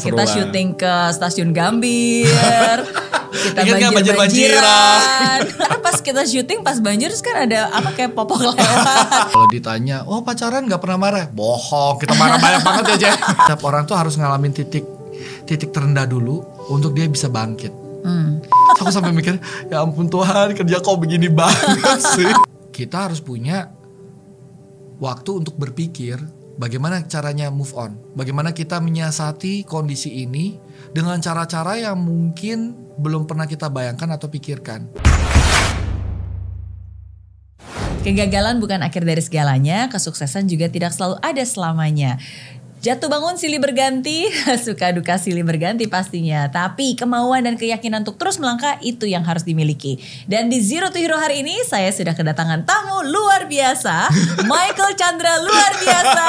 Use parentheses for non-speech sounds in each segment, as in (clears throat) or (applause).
Kita syuting ke stasiun Gambir. (laughs) kita banjir banjir-banjiran? banjiran. (laughs) Karena pas kita syuting pas banjir kan ada apa kayak popok lewat. (laughs) Kalau ditanya, oh pacaran nggak pernah marah? Bohong, kita marah banyak banget ya Jack. Setiap orang tuh harus ngalamin titik titik terendah dulu untuk dia bisa bangkit. Hmm. Aku sampai mikir, ya ampun Tuhan kerja kok begini banget sih. Kita harus punya waktu untuk berpikir bagaimana caranya move on. Bagaimana kita menyiasati kondisi ini dengan cara-cara yang mungkin belum pernah kita bayangkan atau pikirkan. Kegagalan bukan akhir dari segalanya, kesuksesan juga tidak selalu ada selamanya. Jatuh bangun silih berganti, (laughs) suka duka silih berganti pastinya. Tapi kemauan dan keyakinan untuk terus melangkah itu yang harus dimiliki. Dan di Zero to Hero hari ini saya sudah kedatangan tamu luar biasa, (laughs) Michael Chandra luar biasa.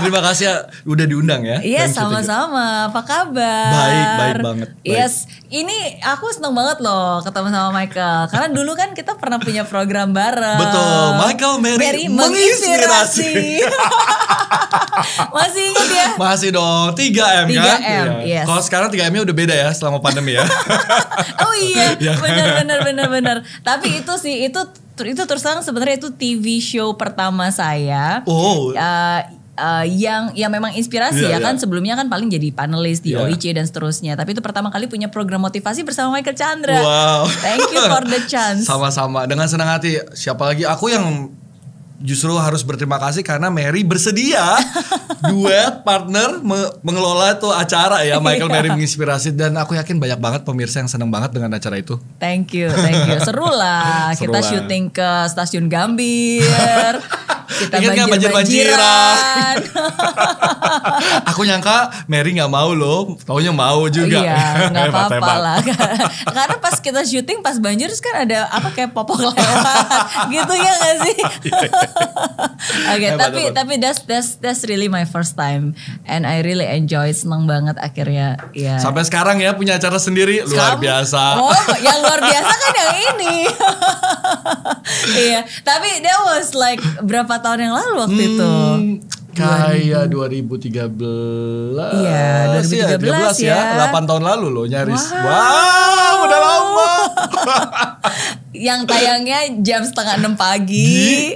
Terima kasih ya udah diundang ya. Iya sama-sama. Apa kabar? Baik, baik banget, baik. Yes, ini aku seneng banget loh ketemu sama Michael. Karena dulu kan kita pernah punya program bareng. Betul, Michael Mary menginspirasi. (laughs) Masih ingat ya? Masih dong, 3M, 3M, kan? yes. Kalau sekarang 3M-nya udah beda ya selama pandemi ya. (laughs) Oh iya, (laughs) Iya. benar benar benar benar. Tapi itu sih itu itu terus terang sebenarnya itu TV show pertama saya. oh, Uh, uh, yang yang memang inspirasi Iya, ya kan iya. sebelumnya kan paling jadi panelis di Iya. OIC dan seterusnya tapi itu pertama kali punya program motivasi bersama Michael Chandra wow. thank you for the (laughs) chance Sama-sama, dengan senang hati. Siapa lagi? Aku yang justru harus berterima kasih karena Mary bersedia (laughs) duet partner me- mengelola tuh acara ya Michael Iya. Mary menginspirasi dan aku yakin banyak banget pemirsa yang seneng banget dengan acara itu. thank you thank you seru lah (laughs) Seru kita lah. syuting ke stasiun Gambir kita Ingat banjir banjiran (laughs) Aku nyangka Mary nggak mau loh, taunya mau juga. Iya, nggak (laughs) apa-apa lah. (laughs) Karena pas kita syuting pas banjir kan ada apa kayak popok lewat, gitu ya nggak sih? Oke, Hebat, tapi hebat. tapi that's that's that's really my first time and I really enjoy, seneng banget akhirnya ya. Sampai sekarang ya punya acara sendiri luar biasa. Oh, yang luar biasa kan yang ini. iya, tapi that was like berapa tahun yang lalu waktu itu? Hmm, kayak 2013. Iya, 2013 ya. ya. 8 tahun lalu loh nyaris. Wow. Wow, udah lama. (laughs) yang tayangnya jam setengah enam pagi.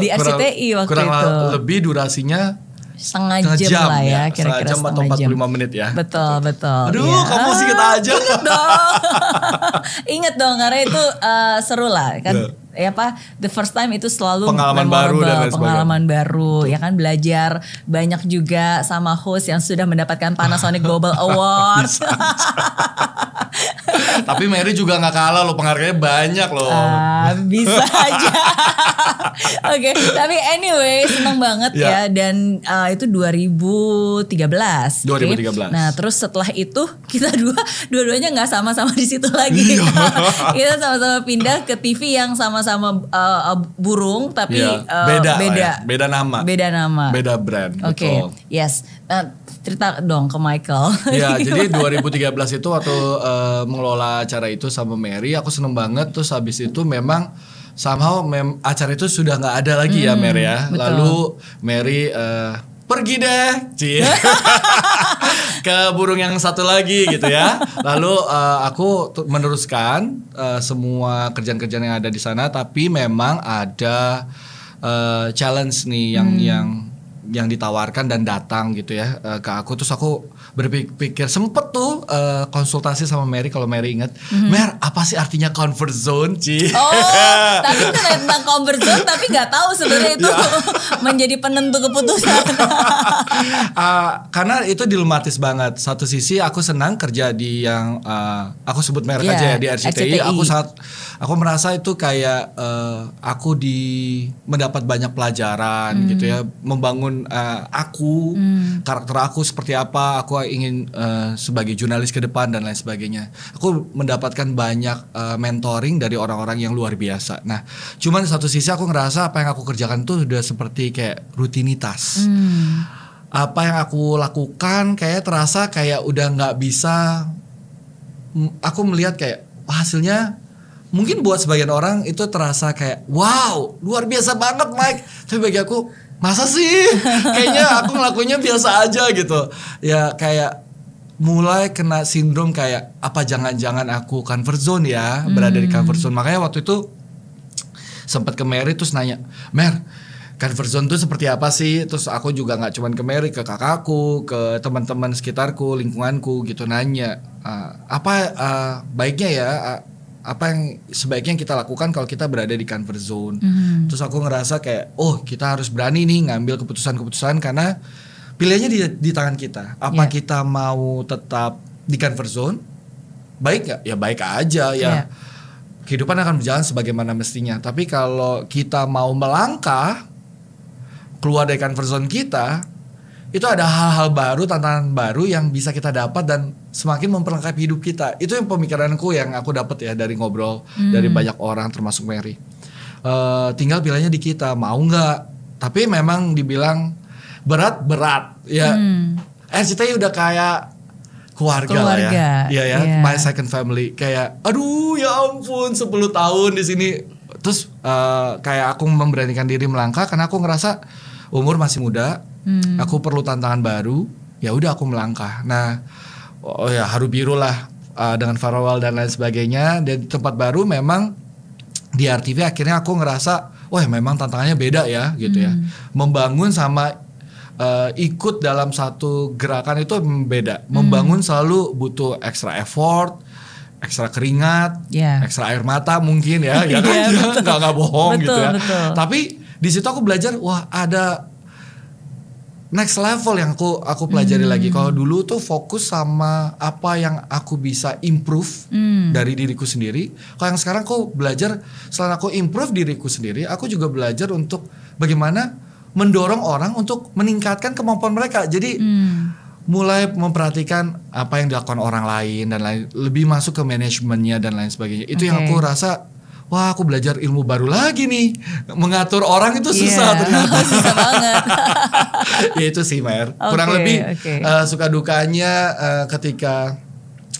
Di kurang- RCTI waktu kurang itu. lebih durasinya setengah jam, jam, lah ya, ya. kira-kira Setengah jam atau setengah jam. 45 menit ya. Betul, betul. Aduh, iya. kamu masih inget (laughs) aja. Ingat dong. (laughs) Ingat dong karena itu eh, seru lah kan. Ya apa the first time itu selalu Pengalaman baru dan lain pengalaman baru ya kan belajar banyak juga sama host yang sudah mendapatkan Panasonic Global (laughs) Award. Tapi Mary juga nggak kalah loh, penghargaannya banyak loh. Ah, bisa (laughs) aja. Oke, tapi anyway seneng banget Ya. ya dan uh, itu 2013. oke? 2013. Nah terus setelah itu kita dua dua-duanya nggak sama-sama di situ lagi. Iya. (laughs) kita sama-sama pindah ke TV yang sama-sama uh, uh, burung tapi Iya, uh, beda, beda, ya. beda nama, beda nama. beda brand. Oke, betul. yes. Nah, cerita dong ke Michael. (laughs) Ya, jadi 2013 itu waktu eh, mengelola acara itu sama Mary, aku seneng banget. Terus habis itu memang somehow mem acara itu sudah nggak ada lagi ya Mary ya. betul. Lalu Mary eh, pergi deh, Cie. (laughs) ke burung yang satu lagi gitu ya. Lalu eh, aku meneruskan eh, semua kerjaan-kerjaan yang ada di sana, tapi memang ada eh, challenge nih yang yang yang ditawarkan dan datang gitu ya eh, ke aku terus aku berpikir sempet tuh eh, konsultasi sama Mary kalau Mary inget Mer apa sih artinya comfort zone Ci Oh, tapi tentang comfort zone tapi nggak tahu sebenarnya itu Iya. (laughs) menjadi penentu keputusan. (laughs) Ah, karena itu dilematis banget. Satu sisi aku senang kerja di yang ah, aku sebut merek Iya, aja ya di RCTI. RCTI. Aku sangat aku merasa itu kayak eh, aku di mendapat banyak pelajaran Hmm. gitu ya, membangun ah, aku, karakter aku seperti apa, aku ingin eh, sebagai jurnalis ke depan dan lain sebagainya. Aku mendapatkan banyak eh, mentoring dari orang-orang yang luar biasa. Nah, cuman satu sisi aku ngerasa apa yang aku kerjakan tuh udah seperti kayak rutinitas Hmm. apa yang aku lakukan kayak terasa kayak udah nggak bisa aku melihat kayak hasilnya mungkin buat sebagian orang itu terasa kayak wow luar biasa banget Mike tapi bagi aku masa sih? (laughs) Kayaknya aku ngelakuinnya biasa aja gitu. Ya kayak mulai kena sindrom kayak apa jangan-jangan aku comfort zone ya? Berada di comfort zone. Makanya waktu itu sempat ke Mary terus nanya Mer comfort zone itu seperti apa sih? Terus aku juga nggak cuman ke Mary ke kakakku ke teman-teman sekitarku lingkunganku gitu nanya "Ah, apa ah, baiknya ya? Ah, apa yang sebaiknya kita lakukan kalau kita berada di comfort zone terus aku ngerasa kayak oh kita harus berani nih ngambil keputusan-keputusan karena pilihannya di, di tangan kita apa Ya. kita mau tetap di comfort zone baik nggak ya baik aja ya Ya. kehidupan akan berjalan sebagaimana mestinya. Tapi kalau kita mau melangkah keluar dari comfort zone kita, itu ada hal-hal baru, tantangan baru yang bisa kita dapat dan semakin memperlengkapi hidup kita. Itu yang pemikiranku yang aku dapat ya dari ngobrol dari banyak orang termasuk Mary. Eh, tinggal pilihannya di kita mau nggak. Tapi memang dibilang berat berat ya. RCTI udah kayak keluarga, lah ya. Keluarga, Iya ya, iya. my second family. Kayak aduh ya ampun 10 tahun di sini. Terus eh, kayak aku memberanikan diri melangkah karena aku ngerasa umur masih muda, aku perlu tantangan baru. Ya udah aku melangkah. Nah, oh ya haru biru lah eh, dengan farewell dan lain sebagainya. Dan di tempat baru memang di RTV akhirnya aku ngerasa, wah memang tantangannya beda ya gitu ya. Membangun sama eh, ikut dalam satu gerakan itu beda. Membangun selalu butuh extra effort, extra keringat, Ya. ekstra air mata mungkin ya, (laughs) ya kan? Betul. nggak nggak bohong gitu Betul, ya. betul. Tapi di situ aku belajar, wah ada next level yang aku aku pelajari Hmm. lagi. Kalau dulu tuh fokus sama apa yang aku bisa improve Hmm. dari diriku sendiri. Kalau yang sekarang aku belajar selain aku improve diriku sendiri, aku juga belajar untuk bagaimana mendorong orang untuk meningkatkan kemampuan mereka. Jadi Hmm. mulai memperhatikan apa yang dilakukan orang lain dan lain lebih masuk ke manajemennya dan lain sebagainya. Itu yang Oke. aku rasa wah aku belajar ilmu baru lagi nih. Mengatur orang itu susah Iya. ternyata. (laughs) Susah banget. (laughs) ya itu sih Mer. Kurang Oke, lebih oke. eh, suka dukanya eh, ketika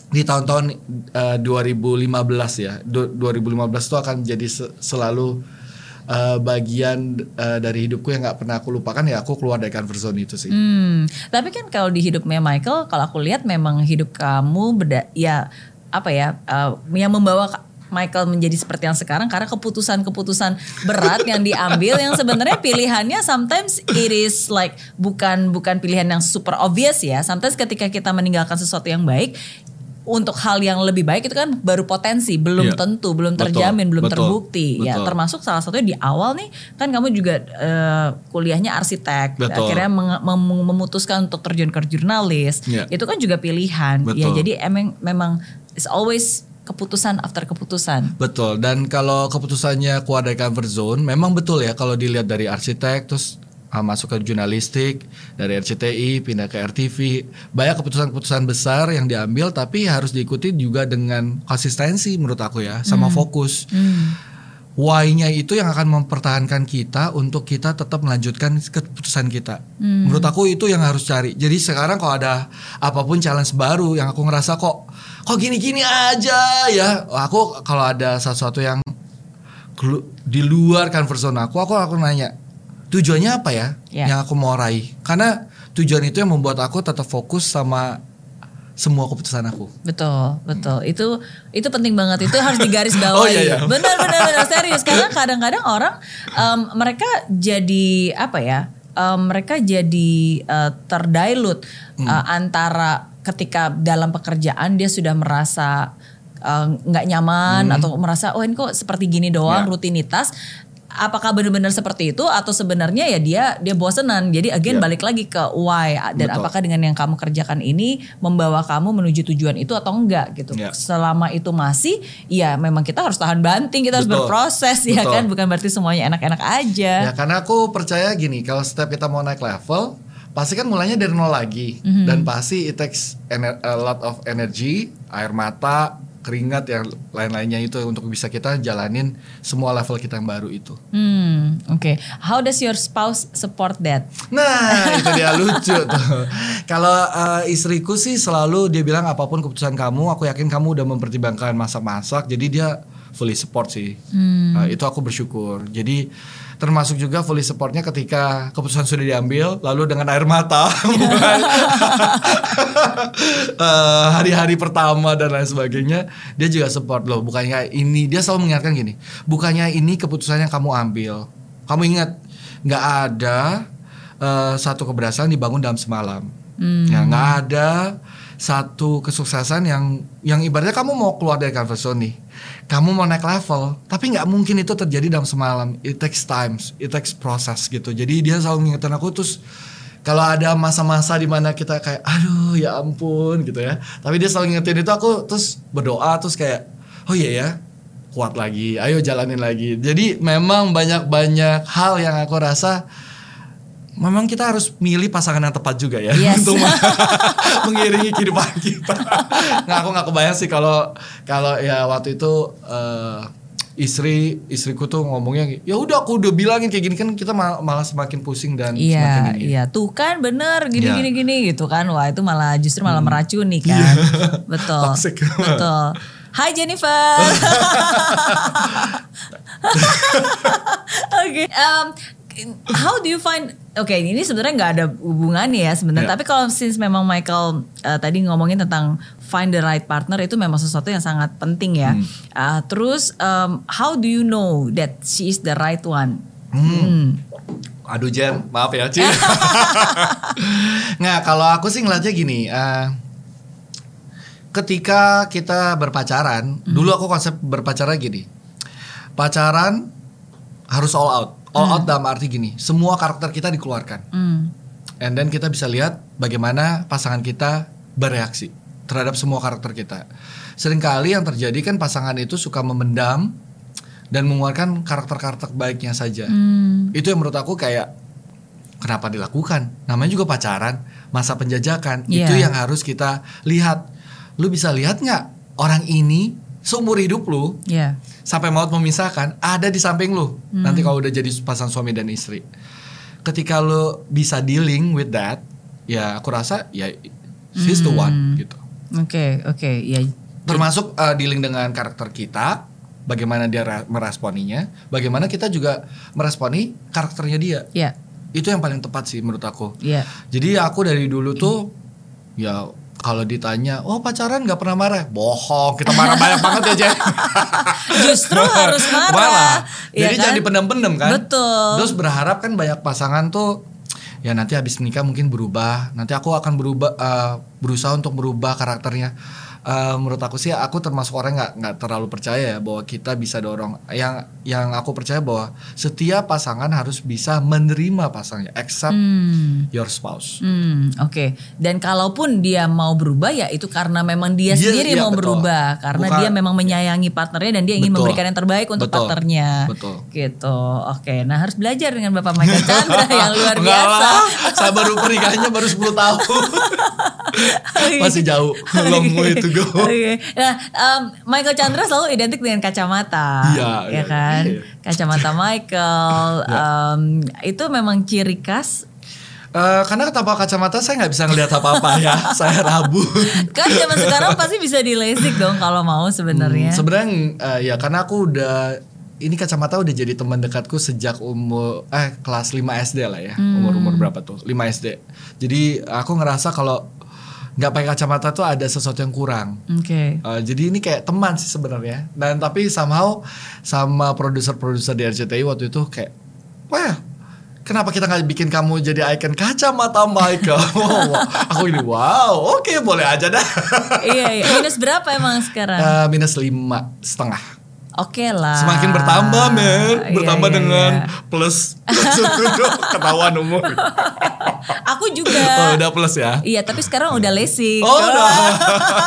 di tahun-tahun eh, 2015 ya. Du- 2015 itu akan jadi se- selalu eh, bagian eh, dari hidupku yang nggak pernah aku lupakan ya aku keluar dari comfort zone itu sih. Hmm, tapi kan kalau di hidupnya Michael, kalau aku lihat memang hidup kamu beda, ya apa ya, uh, yang membawa Michael menjadi seperti yang sekarang karena keputusan-keputusan berat yang diambil yang sebenarnya pilihannya sometimes it is like bukan bukan pilihan yang super obvious ya. Sometimes ketika kita meninggalkan sesuatu yang baik untuk hal yang lebih baik itu kan baru potensi, belum Iya. tentu, belum Betul, terjamin, belum betul, terbukti. Ya, betul. termasuk salah satunya di awal nih kan kamu juga eh, kuliahnya arsitek, Betul. akhirnya mem- memutuskan untuk terjun ke jurnalis. Iya. Itu kan juga pilihan. Ya, Betul. jadi emang memang it's always keputusan after keputusan. Betul. Dan kalau keputusannya keluar dari comfort zone, memang betul ya kalau dilihat dari arsitek terus ah, masuk ke jurnalistik, dari RCTI pindah ke RTV, banyak keputusan-keputusan besar yang diambil tapi harus diikuti juga dengan konsistensi menurut aku ya, sama fokus. Why-nya itu yang akan mempertahankan kita untuk kita tetap melanjutkan keputusan kita. Menurut aku itu yang harus cari. Jadi sekarang kalau ada apa pun challenge baru yang aku ngerasa kok kok gini-gini aja ya. Aku kalau ada sesuatu yang di luar comfort zone aku, aku aku nanya tujuannya apa ya Ya. yang aku mau raih. Karena tujuan itu yang membuat aku tetap fokus sama semua keputusan aku. Betul, betul. Itu itu penting banget. Itu harus (laughs) digarisbawahi. Oh, iya, iya. Benar, benar, benar (laughs) serius. Karena kadang-kadang orang em, mereka jadi apa ya? uh, mereka jadi uh, terdilut Hmm. uh, antara ketika dalam pekerjaan dia sudah merasa uh, nggak nyaman atau merasa oh ini kok seperti gini doang Hmm. Ya. rutinitas apakah benar-benar seperti itu atau sebenarnya ya dia dia bosenan jadi again Ya. balik lagi ke why dan Betul. apakah dengan yang kamu kerjakan ini membawa kamu menuju tujuan itu atau enggak gitu Ya. selama itu masih ya memang kita harus tahan banting kita harus Betul. berproses ya Betul. kan bukan berarti semuanya enak-enak aja Ya karena aku percaya gini, kalau setiap kita mau naik level, pasti kan mulainya dari nol lagi, Mhm. dan pasti it takes a lot of energy, air mata, keringat yang lain-lainnya itu untuk bisa kita jalanin semua level kita yang baru itu. Hmm, oke. How does your spouse support that? Nah itu dia lucu tuh. Kalau eh, istriku sih selalu dia bilang apa pun keputusan kamu, aku yakin kamu udah mempertimbangkan masak-masak, jadi dia fully support sih. Eh, itu aku bersyukur. Jadi termasuk juga fully supportnya ketika keputusan sudah diambil, lalu dengan air mata (laughs) (laughs) eh, hari-hari pertama dan lain sebagainya, dia juga support loh. Bukannya ini dia selalu mengingatkan gini, bukannya ini keputusan yang kamu ambil. Kamu ingat nggak ada eh, satu keberhasilan dibangun dalam semalam. Ya nggak ada satu kesuksesan yang yang ibaratnya kamu mau keluar dari comfort zone nih, kamu mau naik level, tapi nggak mungkin itu terjadi dalam semalam. It takes times, it takes process gitu. Jadi dia selalu ngingetin aku terus kalau ada masa-masa di mana kita kayak aduh ya ampun gitu ya, tapi dia selalu ngingetin itu aku terus berdoa terus kayak oh iya ya kuat lagi, ayo jalanin lagi. Jadi memang banyak-banyak hal yang aku rasa memang kita harus milih pasangan yang tepat juga ya Yes. (laughs) untuk (laughs) mengiringi kehidupan kita. Nggak aku nggak kebayang sih kalau kalau ya waktu itu eh, istri istriku tuh ngomongnya ya udah aku udah bilangin kayak gini kan kita mal- malah semakin pusing dan semakin Iya, ini. iya. Tuh kan bener gini Iya. gini gini gitu kan. Wah, itu malah justru malah meracuni kan. (laughs) Betul. Toxic. Betul. Hai Jennifer. Oke. um, how do you find Oke, ini sebenarnya nggak ada hubungannya ya sebenarnya. Iya. Tapi kalau since memang Michael uh, tadi ngomongin tentang find the right partner itu memang sesuatu yang sangat penting ya. Uh, terus um, how do you know that she is the right one? Hmm. Aduh Jen, maaf ya Ci. (laughs) Nggak, kalau aku sih ngeliatnya gini. eh, ketika kita berpacaran, dulu aku konsep berpacaran gini. Pacaran harus all out. All out dalam arti gini, semua karakter kita dikeluarkan. Hmm. And then kita bisa lihat bagaimana pasangan kita bereaksi terhadap semua karakter kita. Seringkali yang terjadi kan pasangan itu suka memendam dan mengeluarkan karakter-karakter baiknya saja. Hmm. Itu yang menurut aku kayak kenapa dilakukan? Namanya juga pacaran, masa penjajakan. Iya. Itu yang harus kita lihat. Lu bisa lihat nggak orang ini seumur hidup lu Ya. sampai maut memisahkan ada di samping lu. Nanti kalau udah jadi pasang suami dan istri. Ketika lu bisa dealing with that, ya aku rasa ya she's the one gitu. Oke, oke, ya. Termasuk uh, dealing dengan karakter kita, bagaimana dia meresponinya, bagaimana kita juga meresponi karakternya dia. Ya, Itu yang paling tepat sih menurut aku. ya. Jadi aku dari dulu tuh ya kalau ditanya, oh pacaran nggak pernah marah, bohong. Kita marah banyak banget ya Jen. (laughs) Justru harus marah. Marah. ya Jadi kan? jangan dipendam-pendam kan. Betul. Terus berharap kan banyak pasangan tuh ya nanti habis nikah mungkin berubah. Nanti aku akan berubah eh, berusaha untuk merubah karakternya. Eh, menurut aku sih aku termasuk orang nggak nggak terlalu percaya ya bahwa kita bisa dorong. Yang yang aku percaya bahwa setiap pasangan harus bisa menerima pasangannya, except Hmm. your spouse. Hmm, oke. Dan kalaupun dia mau berubah ya itu karena memang dia Dia- sendiri iya, mau betul. berubah karena Bukan- dia memang menyayangi partnernya dan dia ingin Betul. memberikan yang terbaik untuk Betul. partnernya. Betul. Gitu. Oke. Nah, harus belajar dengan Bapak Michael Chandra (laughs) yang luar biasa. Saya baru pernikahannya baru 10 tahun. Masih jauh, long way to go. Oke. Nah, um, Michael Chandra selalu identik dengan kacamata, Iya, ya iya, kan? iya. Kacamata Michael, (laughs) um, itu memang ciri khas. Eh, karena tanpa kacamata saya nggak bisa ngelihat apa-apa ya, (laughs) saya rabun. Kan zaman sekarang pasti bisa di LASIK dong kalau mau sebenarnya. Hmm, Sebenarnya eh, ya karena aku udah ini kacamata udah jadi teman dekatku sejak umur eh kelas 5 SD lah ya. Hmm. Umur-umur berapa tuh? 5 SD. Jadi aku ngerasa kalau nggak pakai kacamata tuh ada sesuatu yang kurang. Oke. Uh, jadi ini kayak teman sih sebenarnya. Dan tapi somehow sama produser-produser di RCTI waktu itu kayak, wah kenapa kita nggak bikin kamu jadi icon kacamata Michael? (laughs) Aku ini wow, oke boleh aja dah. iya, iya. Minus berapa emang sekarang? Eh, minus lima setengah. Oke lah. Semakin bertambah men, Iya, bertambah iya, dengan iya. plus (laughs) ketahuan umur. (laughs) Aku juga. Oh, udah plus ya. Iya, tapi sekarang udah lasik. Oh, udah.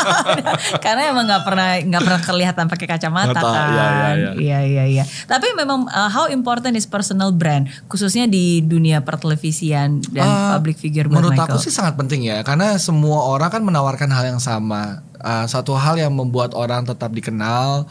(laughs) Karena emang nggak pernah nggak pernah kelihatan pakai kacamata Mata, kan. iya, iya, iya. iya, iya, iya. Tapi memang uh, how important is personal brand, khususnya di dunia pertelevisian dan Ah, public figure Menurut Michael. aku sih sangat penting ya, karena semua orang kan menawarkan hal yang sama. Uh, satu hal yang membuat orang tetap dikenal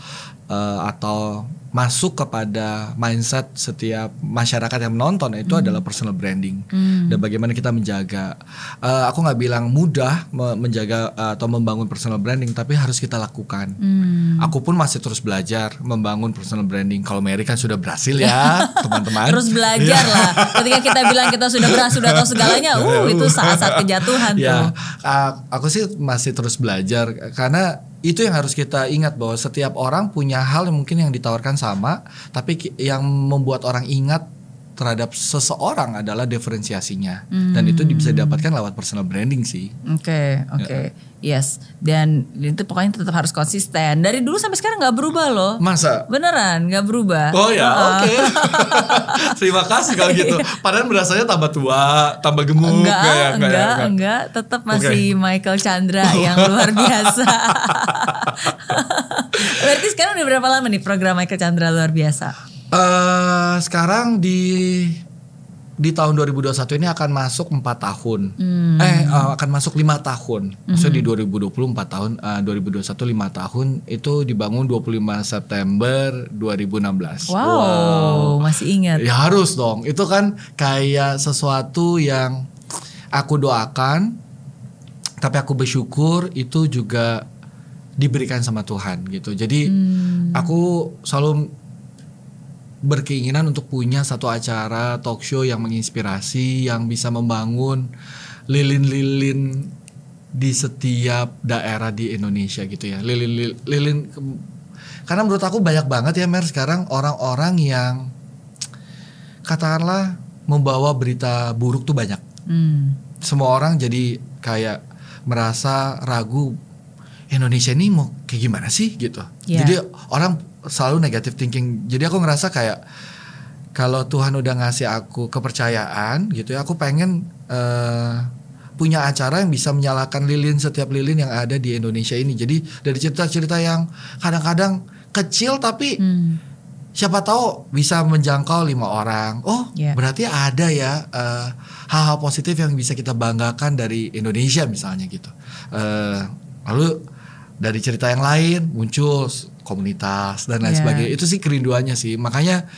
uh, atau masuk kepada mindset setiap masyarakat yang menonton itu adalah personal branding dan bagaimana kita menjaga. Uh, aku nggak bilang mudah me- menjaga uh, atau membangun personal branding, tapi harus kita lakukan. Hmm. Aku pun masih terus belajar membangun personal branding. Kalau Mary kan sudah berhasil ya, (laughs) teman-teman. Terus belajar lah. Ketika kita bilang kita sudah berhasil, sudah tahu segalanya, uh itu saat-saat kejatuhan ya, tuh. a- aku sih masih terus belajar karena itu yang harus kita ingat bahwa setiap orang punya hal yang mungkin yang ditawarkan sama, tapi yang membuat orang ingat terhadap seseorang adalah diferensiasinya. Dan itu bisa didapatkan lewat personal branding sih. Oke, oke, yes. Dan itu pokoknya tetap harus konsisten. Dari dulu sampai sekarang nggak berubah loh. Masa? Beneran nggak berubah. Oh ya, Heeh. oke. (laughs) Terima kasih kalau gitu. Padahal berasanya tambah tua, tambah gemuk, Enggak, ya, enggak, ya, enggak, tetap masih Michael Chandra (laughs) yang luar biasa. (laughs) Berarti sekarang udah berapa lama nih program Michael Chandra luar biasa? Eh, sekarang di di tahun 2021 ini akan masuk 4 tahun. Eh eh, akan masuk lima tahun. Maksudnya di 2020 4 tahun, eh, 2021 5 tahun itu dibangun 25 September 2016. Wow, masih ingat. Ya harus dong. Itu kan kayak sesuatu yang aku doakan tapi aku bersyukur itu juga diberikan sama Tuhan gitu. Jadi aku selalu berkeinginan untuk punya satu acara talk show yang menginspirasi, yang bisa membangun lilin-lilin di setiap daerah di Indonesia gitu ya. Lilin lilin karena menurut aku banyak banget ya Mer sekarang orang-orang yang katakanlah membawa berita buruk tuh banyak. Hmm. Semua orang jadi kayak merasa ragu Indonesia ini mau kayak gimana sih gitu. Iya. Jadi orang selalu negative thinking. Jadi aku ngerasa kayak kalau Tuhan udah ngasih aku kepercayaan gitu ya, aku pengen eh, punya acara yang bisa menyalakan lilin setiap lilin yang ada di Indonesia ini. Jadi dari cerita-cerita yang kadang-kadang kecil tapi Hmm. siapa tahu bisa menjangkau lima orang. Oh, Iya. berarti ada ya eh, hal-hal positif yang bisa kita banggakan dari Indonesia misalnya gitu. Eh, lalu dari cerita yang lain muncul komunitas dan lain Iya. sebagainya. Itu sih kerinduannya sih. Makanya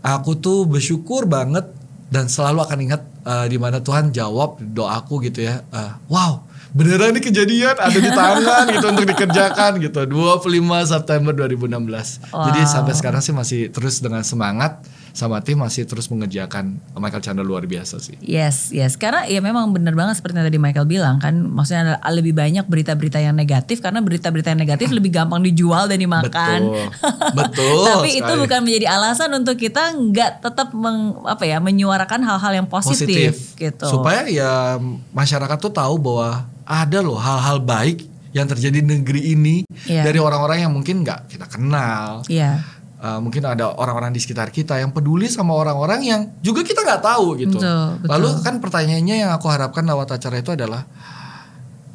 aku tuh bersyukur banget dan selalu akan ingat eh, di mana Tuhan jawab doaku gitu ya. Eh, wow, beneran ini kejadian ada di tangan gitu untuk dikerjakan gitu. 25 September 2016. Jadi Wow. sampai sekarang sih masih terus dengan semangat sama tim masih terus mengerjakan Michael Chandler luar biasa sih. Yes, yes. Karena ya memang benar banget seperti yang tadi Michael bilang kan, maksudnya ada- lebih banyak berita-berita yang negatif karena berita-berita yang negatif (laughs) lebih gampang dijual dan dimakan. Betul. (laughs) Betul. Tapi itu sekali. bukan menjadi alasan untuk kita nggak tetap meng, apa ya menyuarakan hal-hal yang positif, gitu. Supaya ya masyarakat tuh tahu bahwa ada loh hal-hal baik yang terjadi di negeri ini Iya. dari orang-orang yang mungkin nggak kita kenal. Iya. Uh, mungkin ada orang-orang di sekitar kita yang peduli sama orang-orang yang juga kita nggak tahu gitu. Betul, betul. Lalu kan pertanyaannya yang aku harapkan lewat acara itu adalah,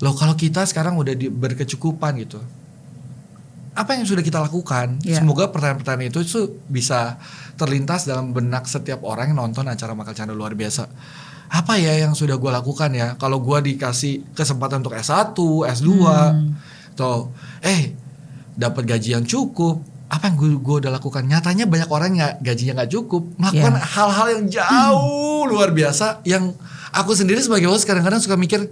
loh kalau kita sekarang udah di, berkecukupan gitu, apa yang sudah kita lakukan? Iya. Semoga pertanyaan-pertanyaan itu tuh bisa terlintas dalam benak setiap orang yang nonton acara Makal Canda luar biasa. Apa ya yang sudah gue lakukan ya? Kalau gue dikasih kesempatan untuk S1, S2, Hmm. atau eh dapat gaji yang cukup, apa yang gue, gue udah lakukan? Nyatanya banyak orang yang gajinya nggak cukup, melakukan Iya. hal-hal yang jauh luar biasa yang aku sendiri sebagai host kadang-kadang suka mikir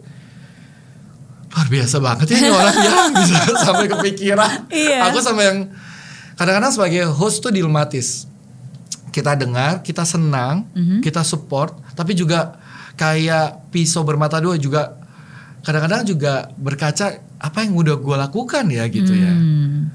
luar biasa banget ya ini orang ya (laughs) bisa sampai kepikiran. Iya. Aku sama yang kadang-kadang sebagai host tuh dilematis. Kita dengar, kita senang, Mhm. kita support, tapi juga kayak pisau bermata dua juga kadang-kadang juga berkaca apa yang udah gue lakukan ya gitu ya Hmm.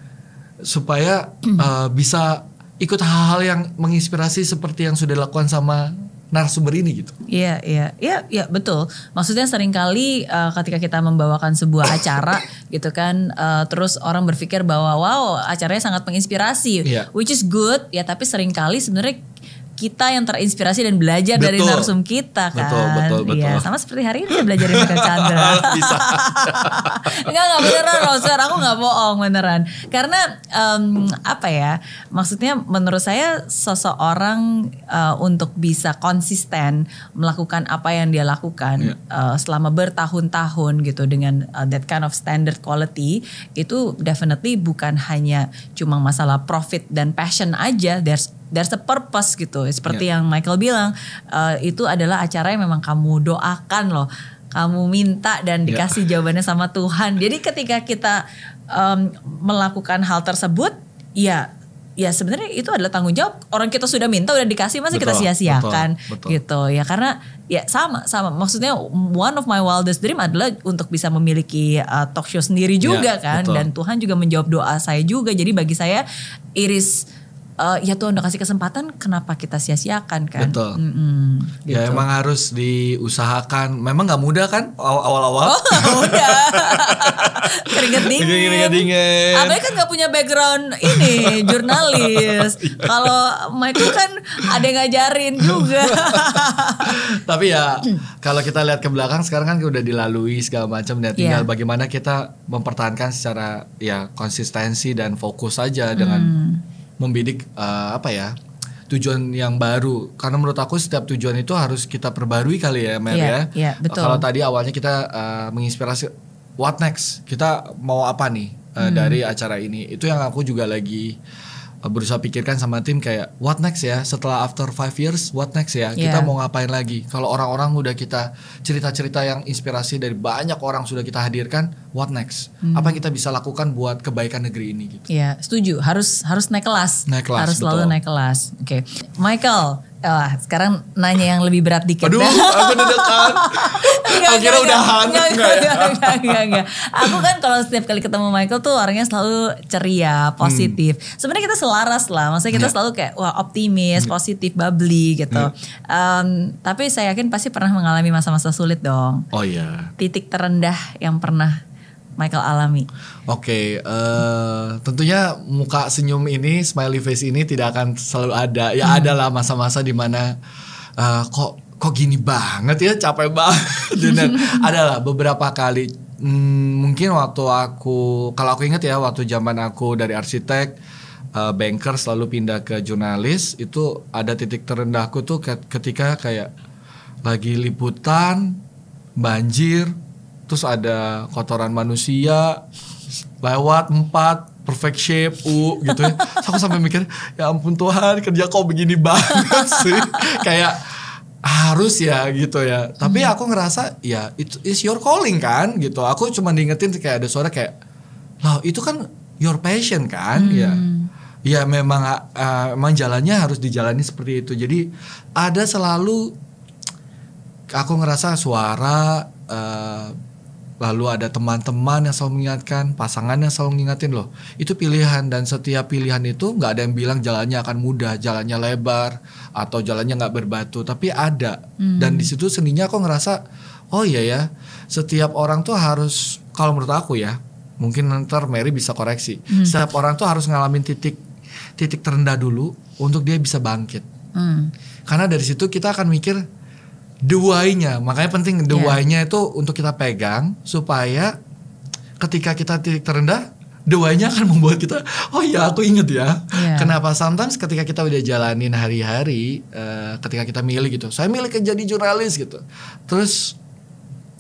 Supaya uh, bisa ikut hal-hal yang menginspirasi seperti yang sudah dilakukan sama narasumber ini gitu. Iya, iya, iya, iya betul. Maksudnya sering kali uh, ketika kita membawakan sebuah (coughs) acara gitu kan, uh, terus orang berpikir bahwa wow acaranya sangat menginspirasi, Iya. which is good ya. Tapi sering kali sebenarnya kita yang terinspirasi dan belajar dari Betul. narsum kita kan. Betul, betul, betul. Iya, sama seperti hari ini belajar dari Michael Chandra. (laughs) Bisa. (laughs) Enggak, enggak beneran Roser, aku nggak bohong beneran. Karena em, apa ya, maksudnya menurut saya seseorang eh, untuk bisa konsisten melakukan apa yang dia lakukan Iya. eh, selama bertahun-tahun gitu dengan eh, that kind of standard quality itu definitely bukan hanya cuma masalah profit dan passion aja, there's there's a purpose gitu. Seperti yang Michael bilang, eh, itu adalah acara yang memang kamu doakan loh kamu minta dan dikasih jawabannya sama Tuhan. Jadi ketika kita em, melakukan hal tersebut, ya ya sebenarnya itu adalah tanggung jawab. Orang kita sudah minta udah dikasih masa kita sia-siakan gitu. Ya karena ya sama sama maksudnya one of my wildest dream adalah untuk bisa memiliki uh, talk show sendiri juga Ya, kan betul. dan Tuhan juga menjawab doa saya juga. Jadi bagi saya iris uh, ya Tuhan udah kasih kesempatan kenapa kita sia-siakan kan? Betul. Mm-mm, Ya gitu. emang harus diusahakan. Memang nggak mudah kan aw- awal-awal. (laughs) udah keringet dingin Keringet dingin. Abang kan nggak punya background ini jurnalis (laughs) kalau Michael kan ada yang ngajarin juga (laughs) Tapi ya kalau kita lihat ke belakang sekarang kan udah dilalui segala macam dan tinggal Iya. bagaimana kita mempertahankan secara ya konsistensi dan fokus saja dengan Hmm. Membidik eh, apa ya tujuan yang baru karena menurut aku setiap tujuan itu harus kita perbarui kali ya Mer Iya, ya. iya, betul. Kalau tadi awalnya kita eh, menginspirasi what next kita mau apa nih eh, Hmm. dari acara ini itu yang aku juga lagi berusaha pikirkan sama tim kayak what next ya? Setelah after five years what next ya? Kita Iya. mau ngapain lagi? Kalau orang-orang udah kita cerita-cerita yang inspirasi dari banyak orang sudah kita hadirkan what next? Hmm. apa yang kita bisa lakukan buat kebaikan negeri ini gitu? Ya setuju. Harus harus naik kelas. Naik kelas, harus selalu betul. naik kelas. Oke. Michael Wah, sekarang nanya yang lebih berat dikit aduh aku deg-degan Aku kira enggak, enggak, Enggak enggak, ya? enggak. Aku kan kalau setiap kali ketemu Michael tuh orangnya selalu ceria, positif. Sebenarnya kita selaras lah, maksudnya kita Hmm. Iya. selalu kayak wah optimis, positif, bubbly gitu. Em, tapi saya yakin pasti pernah mengalami masa-masa sulit dong. oh iya Titik terendah yang pernah Michael alami. Oke, eh, tentunya muka senyum ini, smiley face ini tidak akan selalu ada. Ya ada lah masa-masa di mana eh, kok kok gini banget ya, capek banget. (laughs) Dan ada lah beberapa kali. Hmm, mungkin waktu aku, kalau aku ingat ya, waktu zaman aku dari arsitek, eh, banker selalu pindah ke jurnalis, itu ada titik terendahku tuh ke- ketika kayak lagi liputan, banjir, terus ada kotoran manusia lewat empat perfect shape u gitu ya. Terus aku sampai mikir ya ampun Tuhan kerja kok begini banget sih? (laughs) Kayak harus ya gitu ya. Tapi aku ngerasa ya itu is your calling kan gitu. Aku cuma diingetin kayak ada suara kayak loh itu kan your passion kan? Ya. Ya memang uh, memang jalannya harus dijalani seperti itu. Jadi ada selalu aku ngerasa suara eh, lalu ada teman-teman yang selalu mengingatkan pasangan yang selalu mengingatin loh. Itu pilihan dan setiap pilihan itu nggak ada yang bilang jalannya akan mudah jalannya lebar atau jalannya nggak berbatu. Tapi ada. Dan di situ seninya aku ngerasa oh iya ya setiap orang tuh harus kalau menurut aku ya mungkin ntar Mary bisa koreksi. Setiap orang tuh harus ngalamin titik titik terendah dulu untuk dia bisa bangkit. Hmm. karena dari situ kita akan mikir the why-nya. Makanya penting the Yeah. why-nya itu untuk kita pegang supaya ketika kita titik terendah the why-nya akan membuat kita oh iya aku inget ya. Yeah. Kenapa sometimes ketika kita udah jalanin hari-hari eh, ketika kita milih gitu. Saya milih ke jadi jurnalis gitu. Terus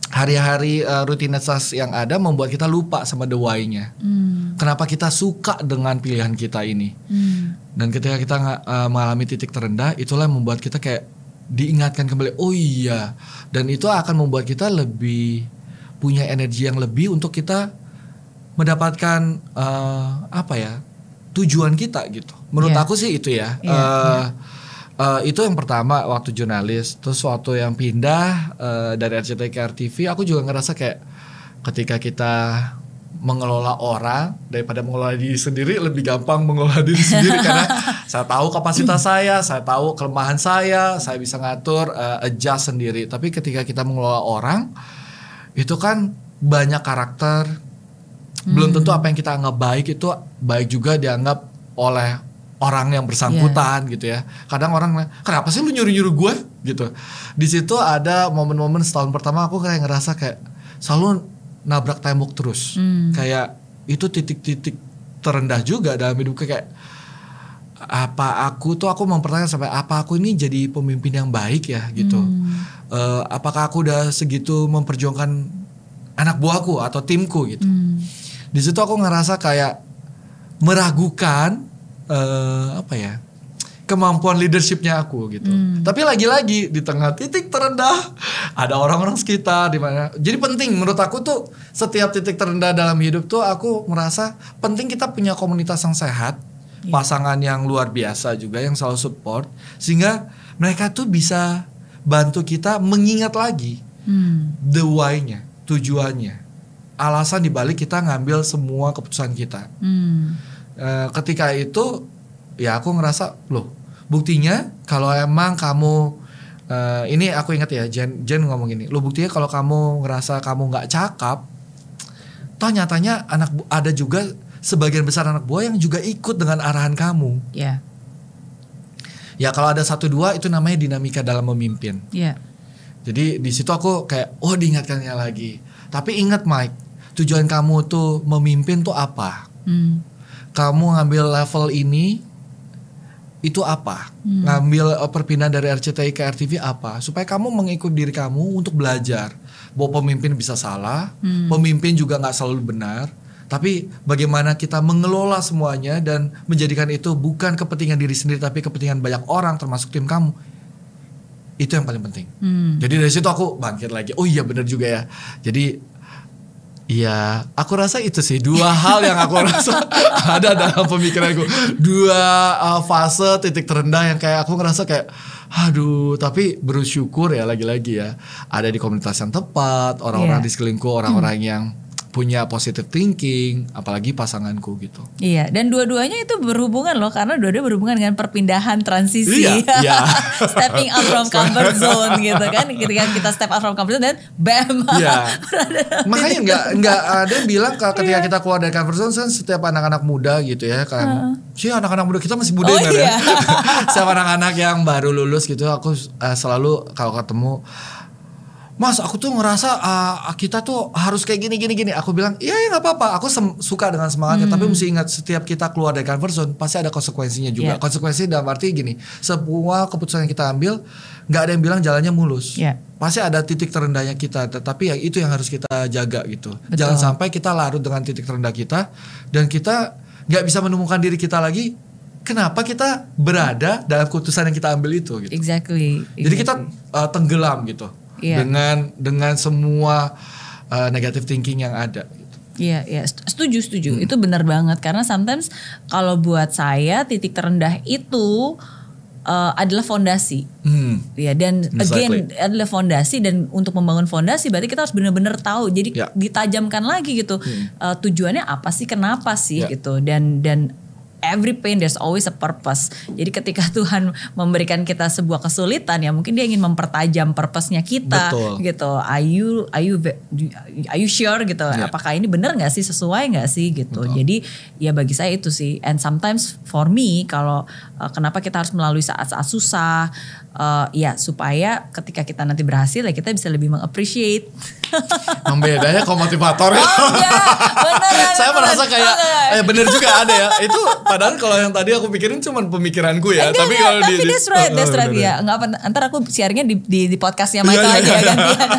hari-hari eh, rutinitas yang ada membuat kita lupa sama the why-nya. Hmm. Kenapa kita suka dengan pilihan kita ini? Hmm. Dan ketika kita uh, mengalami titik terendah, itulah yang membuat kita kayak diingatkan kembali, oh iya. Dan itu akan membuat kita lebih punya energi yang lebih untuk kita mendapatkan uh, apa ya tujuan kita gitu. Menurut Iya. aku sih itu ya. Iya, Uh, uh, itu yang pertama waktu jurnalis. Terus waktu yang pindah uh, dari RCTI ke RTV, aku juga ngerasa kayak ketika kita mengelola orang daripada mengelola diri sendiri lebih gampang mengelola diri sendiri (laughs) karena Saya tahu kapasitas saya, saya tahu kelemahan saya, saya bisa ngatur uh, adjust sendiri. Tapi ketika kita mengelola orang, itu kan banyak karakter. Belum tentu apa yang kita anggap baik itu baik juga dianggap oleh orang yang bersangkutan gitu ya. Kadang orang kenapa sih lu nyuruh-nyuruh gue gitu. Di situ ada momen-momen setahun pertama aku kayak ngerasa kayak selalu nabrak tembok terus. Kayak itu titik-titik terendah juga dalam hidupku kayak apa aku tuh aku mempertanyakan sampai apa aku ini jadi pemimpin yang baik ya gitu. Eh, apakah aku udah segitu memperjuangkan anak buahku atau timku gitu. Di situ aku ngerasa kayak meragukan eh, apa ya kemampuan leadershipnya aku gitu. Tapi lagi-lagi di tengah titik terendah ada orang-orang sekitar di mana. Jadi penting menurut aku tuh setiap titik terendah dalam hidup tuh aku merasa penting kita punya komunitas yang sehat, pasangan yang luar biasa juga yang selalu support sehingga mereka tuh bisa bantu kita mengingat lagi Hmm. the why-nya, tujuannya, alasan dibalik kita ngambil semua keputusan kita. Hmm. Eh, ketika itu ya aku ngerasa loh buktinya kalau emang kamu eh, ini aku ingat ya Jen Jen ngomong gini lo buktinya kalau kamu ngerasa kamu nggak cakap toh nyatanya anak ada juga sebagian besar anak buah yang juga ikut dengan arahan kamu Ya. ya kalau ada satu dua itu namanya dinamika dalam memimpin Ya. jadi di situ aku kayak oh diingatkannya lagi tapi ingat Mike tujuan kamu tuh memimpin tuh apa Hmm. kamu ngambil level ini itu apa? Ngambil eh, perpindahan dari RCTI ke RTV apa? Supaya kamu mengikut diri kamu untuk belajar bahwa pemimpin bisa salah, pemimpin juga nggak selalu benar. Tapi bagaimana kita mengelola semuanya dan menjadikan itu bukan kepentingan diri sendiri tapi kepentingan banyak orang termasuk tim kamu. Itu yang paling penting. Hmm. Jadi dari situ aku bangkit lagi. Oh iya benar juga ya. Jadi Iya, aku rasa itu sih dua (laughs) hal yang aku rasa (laughs) ada dalam pemikiranku. Dua uh, fase titik terendah yang kayak aku ngerasa kayak, aduh, tapi bersyukur ya lagi-lagi ya ada di komunitas yang tepat, orang-orang Iya. di sekelilingku, orang-orang yang punya positive thinking, apalagi pasanganku gitu. Iya, dan dua-duanya itu berhubungan loh karena dua-duanya berhubungan dengan perpindahan transisi. Iya, (laughs) iya. Stepping out from comfort zone gitu kan. Ketika kita step out from comfort zone dan bam. Iya. (laughs) Makanya nggak nggak ada yang bilang kalau Iya. ketika kita keluar dari comfort zone kan setiap anak-anak muda gitu ya kan. Sih anak-anak muda kita masih muda Oh, ya, iya. (laughs) ya. Setiap anak-anak yang baru lulus gitu aku eh, selalu kalau ketemu Mas, aku tuh ngerasa ah, kita tuh harus kayak gini gini gini. Aku bilang, iya ya nggak apa-apa. Aku suka dengan semangatnya. Tapi mesti ingat setiap kita keluar dari comfort zone pasti ada konsekuensinya juga. Iya. Konsekuensi dalam arti gini, semua keputusan yang kita ambil nggak ada yang bilang jalannya mulus Iya. pasti ada titik terendahnya kita tetapi ya itu yang harus kita jaga gitu Betul. jangan sampai kita larut dengan titik terendah kita dan kita nggak bisa menemukan diri kita lagi kenapa kita berada dalam keputusan yang kita ambil itu gitu Exactly. jadi kita uh, tenggelam gitu Iya. dengan dengan semua uh, negative thinking yang ada. Iya, iya, Set- setuju, setuju. Itu benar banget karena sometimes kalau buat saya titik terendah itu uh, adalah fondasi. Hmm. Ya dan Exactly. again adalah fondasi dan untuk membangun fondasi berarti kita harus benar-benar tahu. Jadi Ya. ditajamkan lagi gitu. Uh, tujuannya apa sih? Kenapa sih Ya. gitu? Dan dan every pain there's always a purpose. Jadi ketika (laughs) Tuhan memberikan kita sebuah kesulitan ya mungkin dia ingin mempertajam purpose-nya kita Betul. gitu. Are you are you are you sure gitu? Ya. Apakah ini benar nggak sih sesuai nggak sih gitu. Jadi ya bagi saya itu sih. And sometimes for me kalau uh, kenapa kita harus melalui saat-saat susah uh, ya supaya ketika kita nanti berhasil ya kita bisa lebih mengappreciate. (laughs) Yang bedanya kok motivator ya. Oh enggak, beneran. (laughs) Saya beneran. merasa kayak Oke. eh bener juga ada ya. Itu padahal kalau yang tadi aku pikirin cuma pemikiranku ya. Enggak, tapi enggak, kalau tapi di, that's right, Oh, that's right bener, ya. Enggak apa ntar aku sharingnya di di, di podcastnya Iya, Michael iya, aja iya. ya (laughs) gantian.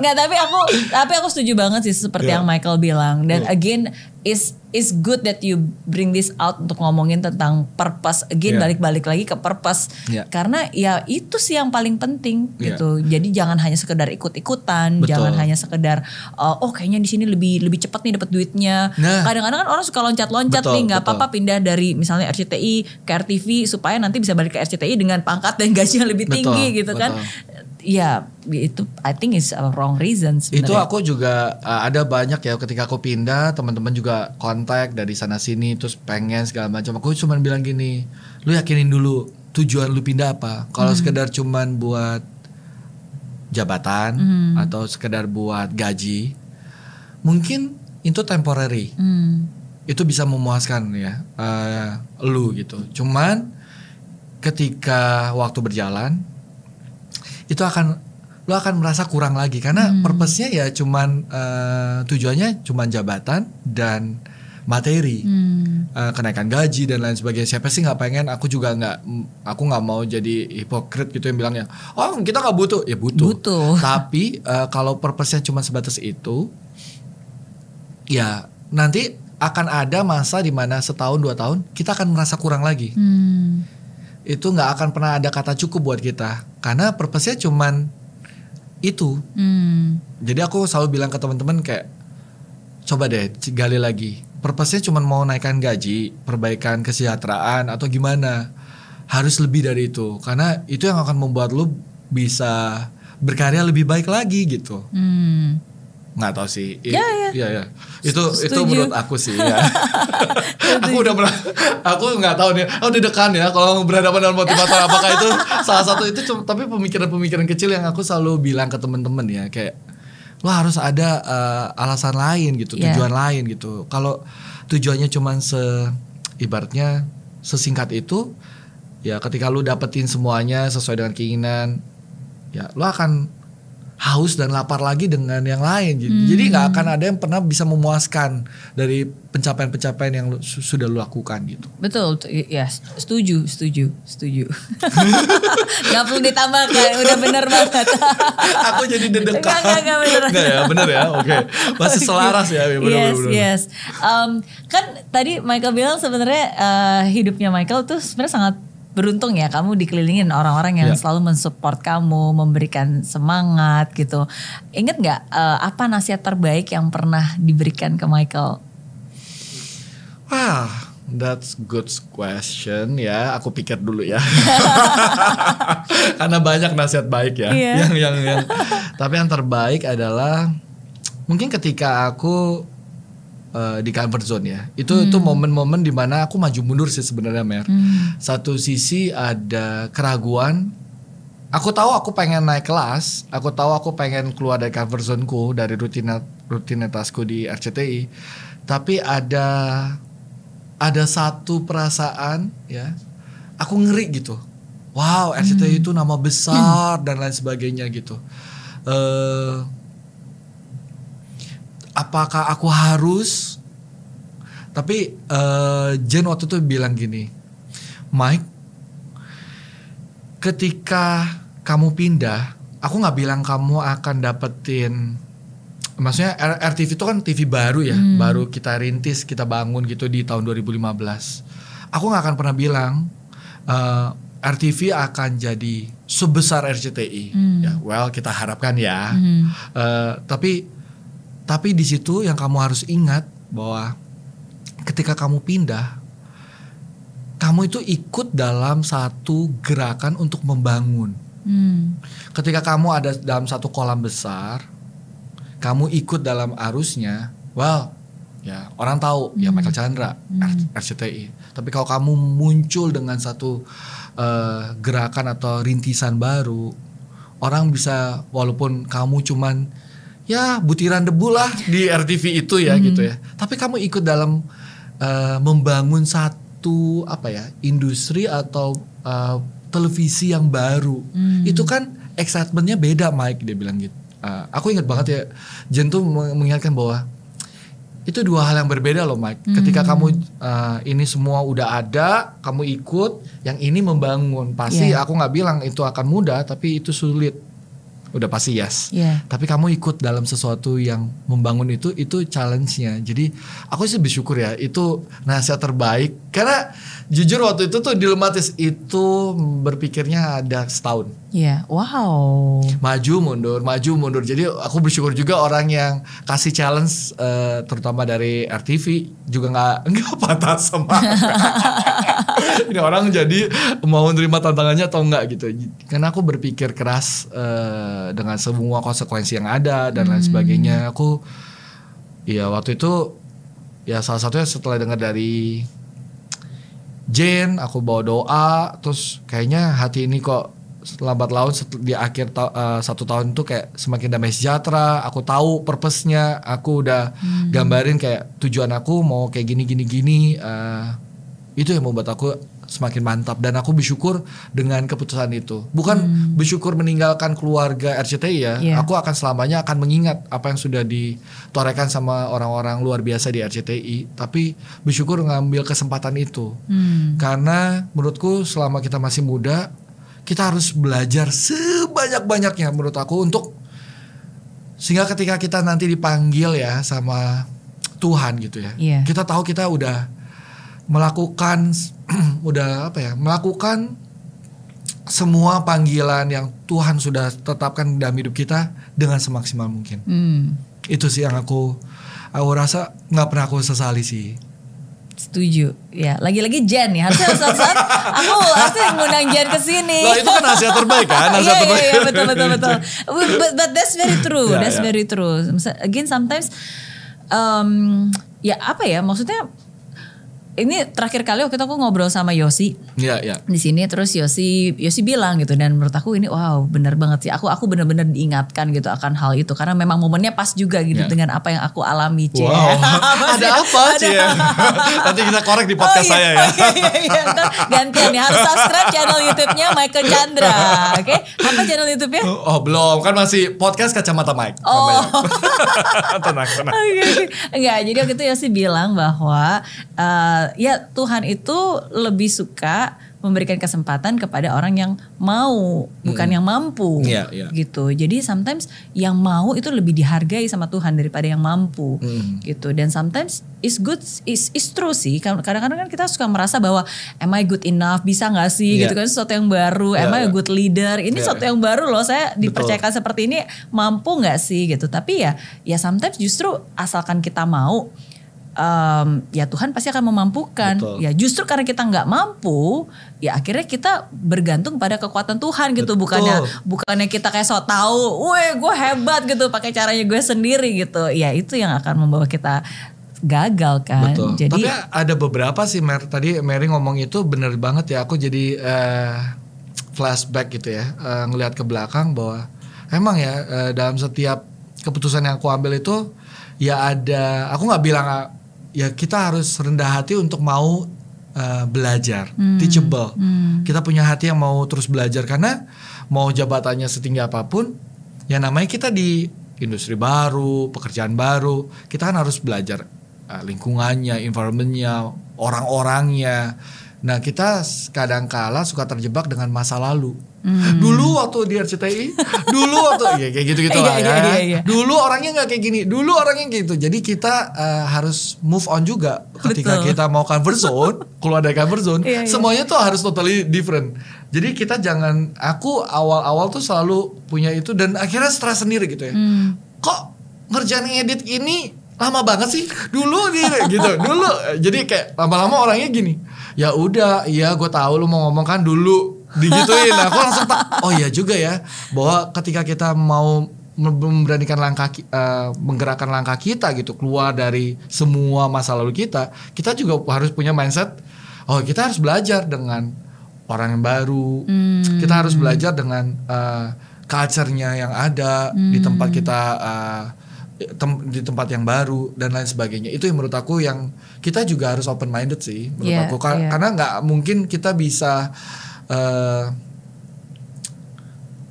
Enggak, tapi aku tapi aku setuju banget sih seperti Iya. yang Michael bilang dan again is is good that you bring this out untuk ngomongin tentang purpose again balik-balik lagi ke purpose Iya. karena ya itu sih yang paling penting Iya. gitu jadi jangan hanya sekedar ikut-ikutan Betul. jangan hanya sekedar uh, oh kayaknya di sini lebih lebih cepat nih dapat duitnya Nah. kadang-kadang kan orang suka loncat-loncat Betul, nih nggak betul. apa-apa pindah dari misalnya RCTI ke RTV supaya nanti bisa balik ke RCTI dengan pangkat dan gaji yang lebih Betul, tinggi gitu kan. Betul. ya itu I think is a wrong reason sebenarnya. Itu aku juga uh, ada banyak ya ketika aku pindah teman-teman juga kontak dari sana sini terus pengen segala macam. Aku cuma bilang gini, lu yakinin dulu tujuan lu pindah apa. Kalau sekedar cuman buat jabatan atau sekedar buat gaji, mungkin itu temporary. Hmm. Itu bisa memuaskan ya uh, lu gitu. Cuman ketika waktu berjalan itu akan lo akan merasa kurang lagi. Karena purpose-nya ya cuman eh, tujuannya cuman jabatan dan materi. Hmm. Eh, kenaikan gaji dan lain sebagainya. Siapa sih nggak pengen? Aku juga nggak aku nggak mau jadi hipokrit gitu yang bilangnya oh kita nggak butuh. Ya butuh, Butuh. (laughs) tapi eh, kalau purpose-nya cuma sebatas itu ya nanti akan ada masa di mana setahun dua tahun kita akan merasa kurang lagi. Hmm. Itu nggak akan pernah ada kata cukup buat kita. Karena purpose-nya cuman itu. Hmm. jadi aku selalu bilang ke teman-teman kayak coba deh gali lagi. Purpose-nya cuman mau naikkan gaji perbaikan kesejahteraan atau gimana. Harus lebih dari itu. Karena itu yang akan membuat lu bisa berkarya lebih baik lagi gitu. Hmm. Nggak tahu sih I- Ya, ya. iya, iya. itu itu Setuju. menurut aku sih ya (laughs) aku udah pernah aku nggak tahu nih aku dekan ya kalau berhadapan dengan motivator apakah itu salah satu itu cuma- tapi pemikiran-pemikiran kecil yang aku selalu bilang ke teman-teman ya kayak lo harus ada eh, alasan lain gitu Ya. tujuan lain gitu kalau tujuannya cuman se ibaratnya sesingkat itu ya ketika lu dapetin semuanya sesuai dengan keinginan ya lo akan haus dan lapar lagi dengan yang lain gitu. jadi nggak akan ada yang pernah bisa memuaskan dari pencapaian-pencapaian yang lu- su- sudah lu lakukan gitu Betul, tu- ya setuju, setuju, setuju. (laughs) Gak perlu ditambahkan, udah bener banget. (laughs) aku jadi deg-degan Enggak, enggak, enggak, bener. Ya bener ya oke masih selaras ya bener, yes, bener, bener. yes. Um, kan tadi Michael bilang sebenarnya uh, hidupnya Michael tuh sebenarnya sangat beruntung ya kamu dikelilingin orang-orang yang Ya. selalu mensupport kamu, memberikan semangat gitu. Ingat nggak uh, apa nasihat terbaik yang pernah diberikan ke Michael? Wah, that's good question ya. Aku pikir dulu ya. (laughs) Karena banyak nasihat baik ya. Iya. Yang yang yang. Tapi yang terbaik adalah mungkin ketika aku eh, di comfort zone ya. Itu itu momen-momen di mana aku maju mundur sih sebenarnya Mer. Satu sisi ada keraguan. Aku tahu aku pengen naik kelas, aku tahu aku pengen keluar dari comfort zone-ku, dari rutinat rutinitasku di RCTI. Tapi ada ada satu perasaan ya aku ngeri gitu wow RCTI itu nama besar dan lain sebagainya gitu eh apakah aku harus tapi eh Jen waktu itu bilang gini Mike ketika kamu pindah aku nggak bilang kamu akan dapetin maksudnya RTV itu kan TV baru ya, baru kita rintis, kita bangun gitu di tahun 2015. Aku nggak akan pernah bilang eh, RTV akan jadi sebesar RCTI. Ya, well kita harapkan ya. Eh, tapi tapi di situ yang kamu harus ingat bahwa ketika kamu pindah, kamu itu ikut dalam satu gerakan untuk membangun. Hmm. Ketika kamu ada dalam satu kolam besar, kamu ikut dalam arusnya, well, ya orang tahu ya Michael Chandra, R- RCTI. Tapi kalau kamu muncul dengan satu eh, gerakan atau rintisan baru, orang bisa walaupun kamu cuman ya butiran debu lah di RTV itu ya gitu ya. Tapi kamu ikut dalam eh, membangun satu apa ya industri atau eh, televisi yang baru. Itu kan excitementnya beda Mike dia bilang gitu. Eh, aku ingat banget ya Jen tuh meng- mengingatkan bahwa itu dua hal yang berbeda loh Mike. Ketika kamu eh, ini semua udah ada, kamu ikut, yang ini membangun. Pasti Yeah. aku nggak bilang itu akan mudah, tapi itu sulit. Udah pasti yes. Iya. Tapi kamu ikut dalam sesuatu yang membangun itu, itu challenge-nya. Jadi aku sih bersyukur ya, itu nasihat terbaik. Karena jujur waktu itu tuh dilematis itu berpikirnya ada setahun Iya. Wow. maju mundur maju mundur jadi aku bersyukur juga orang yang kasih challenge eh, terutama dari RTV juga nggak (laughs) nggak patah semangat (laughs) (laughs) ini orang jadi mau nerima tantangannya atau enggak gitu. Karena aku berpikir keras eh, dengan semua konsekuensi yang ada dan lain sebagainya aku ya waktu itu ya salah satunya setelah dengar dari Jane aku bawa doa terus kayaknya hati ini kok lambat laun di akhir ta- eh, satu tahun itu kayak semakin damai sejahtera aku tahu purpose-nya aku udah gambarin kayak tujuan aku mau kayak gini gini gini eh, itu yang membuat aku semakin mantap dan aku bersyukur dengan keputusan itu bukan bersyukur meninggalkan keluarga RCTI ya Iya. aku akan selamanya akan mengingat apa yang sudah ditorehkan sama orang-orang luar biasa di RCTI tapi bersyukur ngambil kesempatan itu Hmm. karena menurutku selama kita masih muda kita harus belajar sebanyak-banyaknya menurut aku untuk sehingga ketika kita nanti dipanggil ya sama Tuhan gitu ya Iya. kita tahu kita udah melakukan (clears throat) udah apa ya melakukan semua panggilan yang Tuhan sudah tetapkan dalam hidup kita dengan semaksimal mungkin Hmm. itu sih yang aku aku rasa nggak pernah aku sesali sih Setuju. Ya, lagi-lagi Jen nih. Harusnya suatu saat aku harusnya ngundang Jen ke sini. Loh, itu kan nasihat terbaik kan (laughs) nasihat Iya, iya, terbaik iya, betul, betul, betul. (laughs) But, but that's very true. Ya, that's ya. very true. Again, sometimes, um, ya apa ya, maksudnya, ini terakhir kali waktu itu aku ngobrol sama Yosi Iya, iya. di sini terus Yosi Yosi bilang gitu dan menurut aku ini wow benar banget sih aku aku benar-benar diingatkan gitu akan hal itu karena memang momennya pas juga gitu Ya. dengan apa yang aku alami Cie. Wow, (laughs) ada apa sih ya? (laughs) Nanti kita korek di podcast Oh, iya, saya ya. oh, iya, iya, iya. Gantian nih harus subscribe channel YouTube-nya Michael Chandra. Oke, apa channel YouTube-nya? Oh belum, kan masih podcast kacamata Mike. Oh. (laughs) tenang, tenang. Oke. Enggak, jadi waktu itu Yosi bilang bahwa eh, ya Tuhan itu lebih suka memberikan kesempatan kepada orang yang mau, bukan yang mampu. Iya, iya. Gitu. Jadi sometimes yang mau itu lebih dihargai sama Tuhan daripada yang mampu. Hmm. Gitu. Dan sometimes is good is is true sih. Kadang-kadang kan kita suka merasa bahwa am I good enough? Bisa nggak sih? Iya. Gitu kan sesuatu yang baru. am Iya, I a iya. good leader? Ini Iya, sesuatu iya. yang baru loh. Saya Betul. dipercayakan seperti ini mampu nggak sih gitu tapi ya ya sometimes justru asalkan kita mau em, ya Tuhan pasti akan memampukan Betul. ya justru karena kita nggak mampu ya akhirnya kita bergantung pada kekuatan Tuhan gitu Betul. bukannya bukannya kita kayak so tahu weh gue hebat gitu pakai caranya gue sendiri gitu ya itu yang akan membawa kita gagal kan Betul. jadi Tapi ada beberapa sih Mer. Tadi Mary ngomong itu bener banget ya. Aku jadi eh, flashback gitu ya. eh, ngelihat ke belakang bahwa emang ya eh, dalam setiap keputusan yang aku ambil itu ya ada. Aku nggak bilang ya kita harus rendah hati untuk mau eh, belajar, teachable. Kita punya hati yang mau terus belajar karena mau jabatannya setinggi apa pun, ya namanya kita di industri baru, pekerjaan baru, kita kan harus belajar uh, lingkungannya, environmentnya, orang-orangnya. Nah kita kadang kala suka terjebak dengan masa lalu. Dulu waktu di RCTI, (laughs) dulu waktu ya kayak gitu-gitu Iya, lah iya, ya. iya, iya. Dulu orangnya nggak kayak gini, dulu orangnya gitu. Jadi kita uh, harus move on juga ketika Betul. kita mau comfort zone, (laughs) keluar dari comfort zone, Iya, iya. semuanya tuh harus totally different. Jadi kita jangan, aku awal-awal tuh selalu punya itu dan akhirnya stres sendiri gitu ya. Hmm. Kok ngerjain edit ini lama banget sih? Dulu nih gitu, dulu. Jadi kayak lama-lama orangnya gini. Ya udah, iya gue tahu lu mau ngomong kan dulu digituin. Aku langsung tak, oh iya juga ya. Bahwa ketika kita mau memberanikan langkah eh, menggerakkan langkah kita gitu keluar dari semua masa lalu kita kita juga harus punya mindset oh kita harus belajar dengan orang yang baru kita harus belajar dengan eh, culture-nya yang ada di tempat kita eh, tem- di tempat yang baru dan lain sebagainya itu yang menurut aku yang kita juga harus open minded sih menurut Iya, aku Ka- iya. karena nggak mungkin kita bisa eh,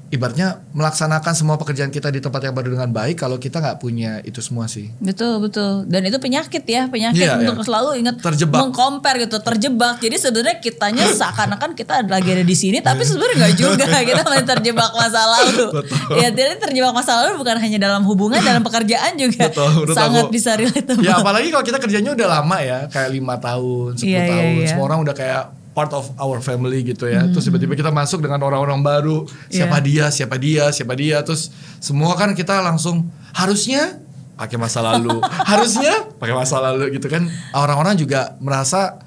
ibaratnya melaksanakan semua pekerjaan kita di tempat yang baru dengan baik kalau kita nggak punya itu semua sih Betul betul dan itu penyakit ya penyakit Iya, untuk iya. selalu ingat Terjebak. mengcompare gitu terjebak jadi sebenarnya kitanya (laughs) seakan-akan kita lagi ada di sini tapi sebenarnya nggak juga (laughs) kita masih terjebak masa lalu Betul. ya jadi terjebak masa lalu bukan hanya dalam hubungan dalam pekerjaan juga Betul, sangat aku. bisa relatable ya apalagi kalau kita kerjanya udah lama ya kayak lima tahun 10 Iya, iya, tahun iya. semua orang udah kayak part of our family gitu ya. Terus tiba-tiba kita masuk dengan orang-orang baru. Siapa Iya. dia siapa dia siapa dia. Terus semua kan kita langsung harusnya pakai masa lalu. (laughs) Harusnya pakai masa lalu gitu kan. Orang-orang juga merasa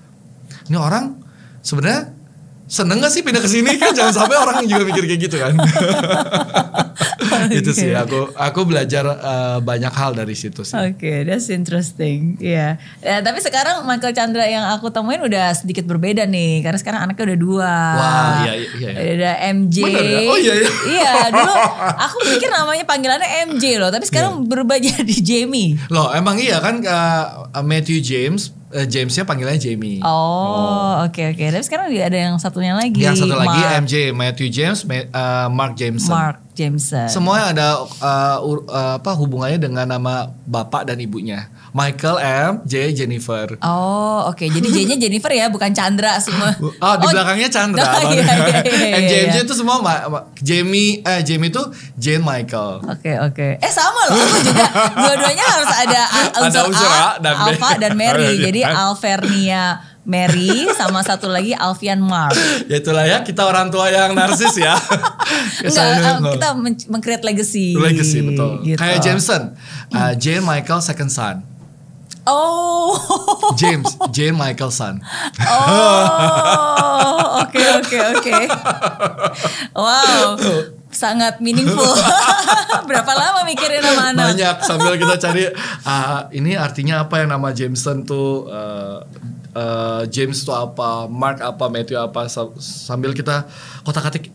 ini orang sebenarnya seneng gak sih pindah ke sini? Kan jangan sampai orang juga mikir kayak gitu kan (laughs) (laughs) itu sih aku aku belajar uh, banyak hal dari situ sih Oke, okay, that's interesting. Iya. Ya, tapi sekarang Michael Chandra yang aku temuin udah sedikit berbeda nih, karena sekarang anaknya udah dua. Wah, iya, iya, iya. Ada MJ. Bener ya? Oh, iya, iya. Iya, (laughs) dulu aku pikir namanya panggilannya MJ loh, tapi sekarang berubah (laughs) jadi Jamie. loh emang iya kan uh, Matthew James uh, Jamesnya panggilannya Jamie Oh, oke oke. Tapi sekarang ada yang satunya lagi. yang satu lagi Mark, MJ Matthew James Ma- uh, Mark Jameson Mark Jameson. Semuanya ada uh, uh, apa hubungannya dengan nama bapak dan ibunya. Michael M, J, Jennifer. Oh, oke. Jadi J-nya (laughs) Jennifer ya, bukan Chandra semua. Oh, di belakangnya Chandra. (laughs) Oh, iya, iya, iya, MJ, iya. MJ itu semua ma- ma- Jamie, eh Jamie itu Jane Michael. Oke oke. Eh sama loh aku juga. (laughs) Dua-duanya harus ada unsur, A, A dan B. Alpha dan Mary. Iya. Jadi Alvernia Mary sama satu lagi Alfian Mark. Ya itulah ya kita orang tua yang narsis ya. (laughs) Enggak, Kesannya- uh, kita men- meng-create legacy. legacy betul. Gitu. Kayak Jameson, uh, Jane Michael second son. Oh. James, Jane Michael son. Oh. Oke oke oke. Wow. Sangat meaningful. (laughs) Berapa lama mikirin nama anak? Banyak sambil kita cari ah, ini artinya apa yang nama Jameson tuh uh, uh, James tuh apa, Mark apa, Matthew apa Sa- sambil kita kotak-katik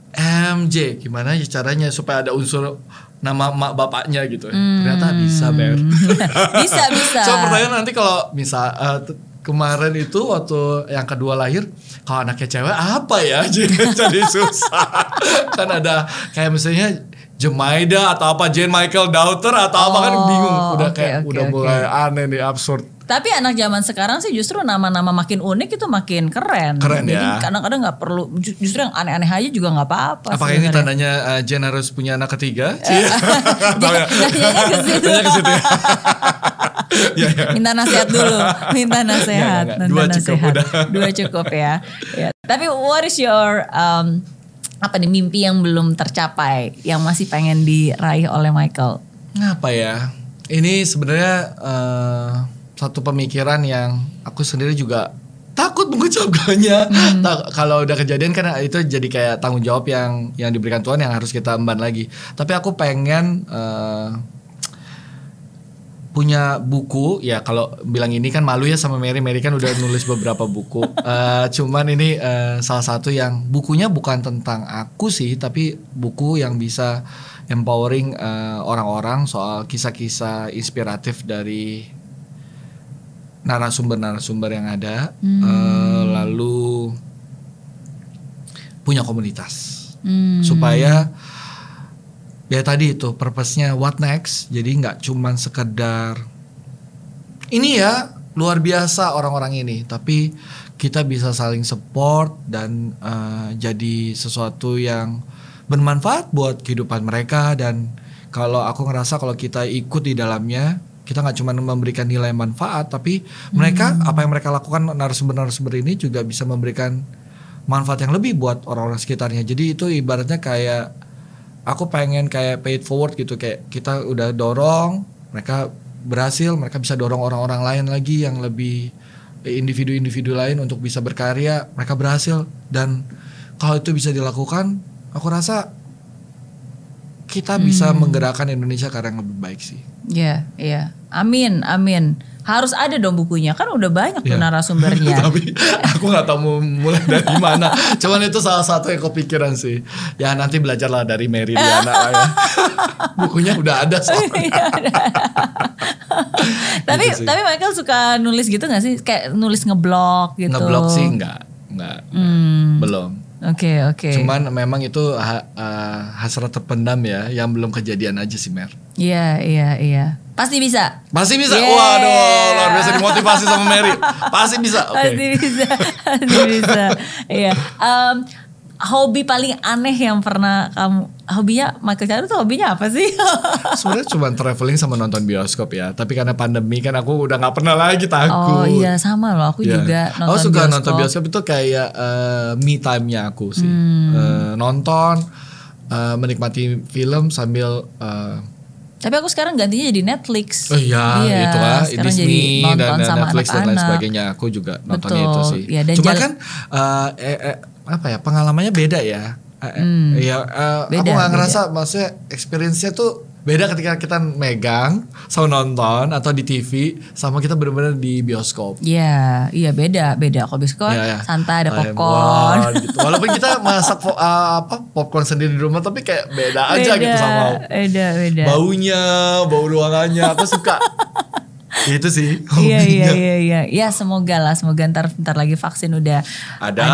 MJ gimana ya caranya supaya ada unsur nama mak bapaknya gitu. Ternyata bisa, Ber. (laughs) bisa bisa. So pertanyaan nanti kalau misal eh, t- kemarin itu waktu yang kedua lahir, kalau anaknya cewek apa ya? (laughs) Jadi susah. kan ada kayak misalnya Jemaida atau apa Jane Michael Daughter atau apa kan Oh, bingung udah oke, kayak oke, udah oke. mulai aneh nih absurd. Tapi anak zaman sekarang sih justru nama-nama makin unik itu makin keren. Keren Jadi ya. kadang-kadang nggak perlu ju- justru yang aneh-aneh aja juga nggak apa-apa. Apakah ini tandanya eh, Jane harus punya anak ketiga? (laughs) Ya? (laughs) Ke situ. Tanya ke situ ya. (laughs) Iya, iya. Minta nasihat dulu, minta nasihat, Nggak, nggak, nggak. minta Dua cukup nasihat. udah. Dua cukup ya. ya. Tapi what is your um, apa nih mimpi yang belum tercapai yang masih pengen diraih oleh Michael? Apa ya? Ini sebenarnya eh, satu pemikiran yang aku sendiri juga takut mengucapkannya. Tak- kalau udah kejadian kan itu jadi kayak tanggung jawab yang yang diberikan Tuhan yang harus kita emban lagi. Tapi aku pengen eh, punya buku ya kalau bilang ini kan malu ya sama Mary. Mary kan udah nulis beberapa buku. (laughs) Eh, cuman ini eh, salah satu yang bukunya bukan tentang aku sih tapi buku yang bisa empowering eh, orang-orang soal kisah-kisah inspiratif dari narasumber-narasumber yang ada. Eh, lalu punya komunitas. Hmm. supaya ya tadi itu purpose-nya what next? Jadi nggak cuman sekedar ini ya luar biasa orang-orang ini. Tapi kita bisa saling support dan eh, jadi sesuatu yang bermanfaat buat kehidupan mereka. Dan kalau aku ngerasa kalau kita ikut di dalamnya kita nggak cuma memberikan nilai manfaat tapi mereka apa yang mereka lakukan narasumber-narasumber ini juga bisa memberikan manfaat yang lebih buat orang-orang sekitarnya. Jadi itu ibaratnya kayak aku pengen kayak pay it forward gitu kayak kita udah dorong mereka berhasil, mereka bisa dorong orang-orang lain lagi yang lebih eh, individu-individu lain untuk bisa berkarya, mereka berhasil. Dan kalau itu bisa dilakukan, aku rasa kita bisa menggerakkan Indonesia ke arah yang lebih baik sih. Iya, iya. Amin, amin. Harus ada dong bukunya. Kan udah banyak tuh Iya. narasumbernya. (laughs) Tapi aku nggak tahu mau mulai dari mana. Cuman itu salah satu yang kepikiran sih. Ya nanti belajarlah dari Mary Diana lah ya. (laughs) Bukunya udah ada soalnya. Iya, (laughs) tapi Gitu sih. tapi Michael suka nulis gitu gak sih? Kayak nulis ngeblog gitu. Ngeblok sih nggak, nggak, Hmm. belum. Oke, oke. Cuman memang itu ha- eh, hasrat terpendam ya, yang belum kejadian aja sih Mer. Iya, iya, iya. Pasti bisa. Masih bisa, Yeah. waduh luar biasa dimotivasi sama Mary. Pasti bisa, oke. Pasti bisa. (laughs) Pasti bisa. Iya. Em, hobi paling aneh yang pernah kamu hobinya Michael Chandra tuh hobinya apa sih? (laughs) Sebenarnya cuma traveling sama nonton bioskop ya. Tapi karena pandemi kan aku udah nggak pernah lagi takut. oh iya sama loh. Aku Iya. juga nonton Aku suka bioskop. nonton bioskop itu kayak eh, me time-nya aku sih. Hmm. Eh, nonton, eh, menikmati film sambil eh, Tapi aku sekarang gantinya jadi Netflix. Oh iya, itu lah sekarang Disney jadi dan, dan sama Netflix dan lain sebagainya. Aku juga nontonnya Betul, itu sih. iya, dan Cuma kan eh, eh, eh, apa ya pengalamannya beda ya. Eh, eh, ya eh, aku Hmm. Beda, nggak beda. ngerasa maksudnya experience-nya tuh beda ketika kita megang sama nonton atau di TV sama kita benar-benar di bioskop. Iya, iya beda, beda. Kalau bioskop Iya, iya. santai ada popcorn. goreng (laughs) gitu. Walaupun kita masak po- uh, apa popcorn sendiri di rumah tapi kayak beda aja gitu sama Beda, beda. baunya, bau ruangannya. Aku suka. Itu sih. (laughs) Iya iya hobinya. iya iya. Ya semoga lah, semoga ntar ntar lagi vaksin udah Ada.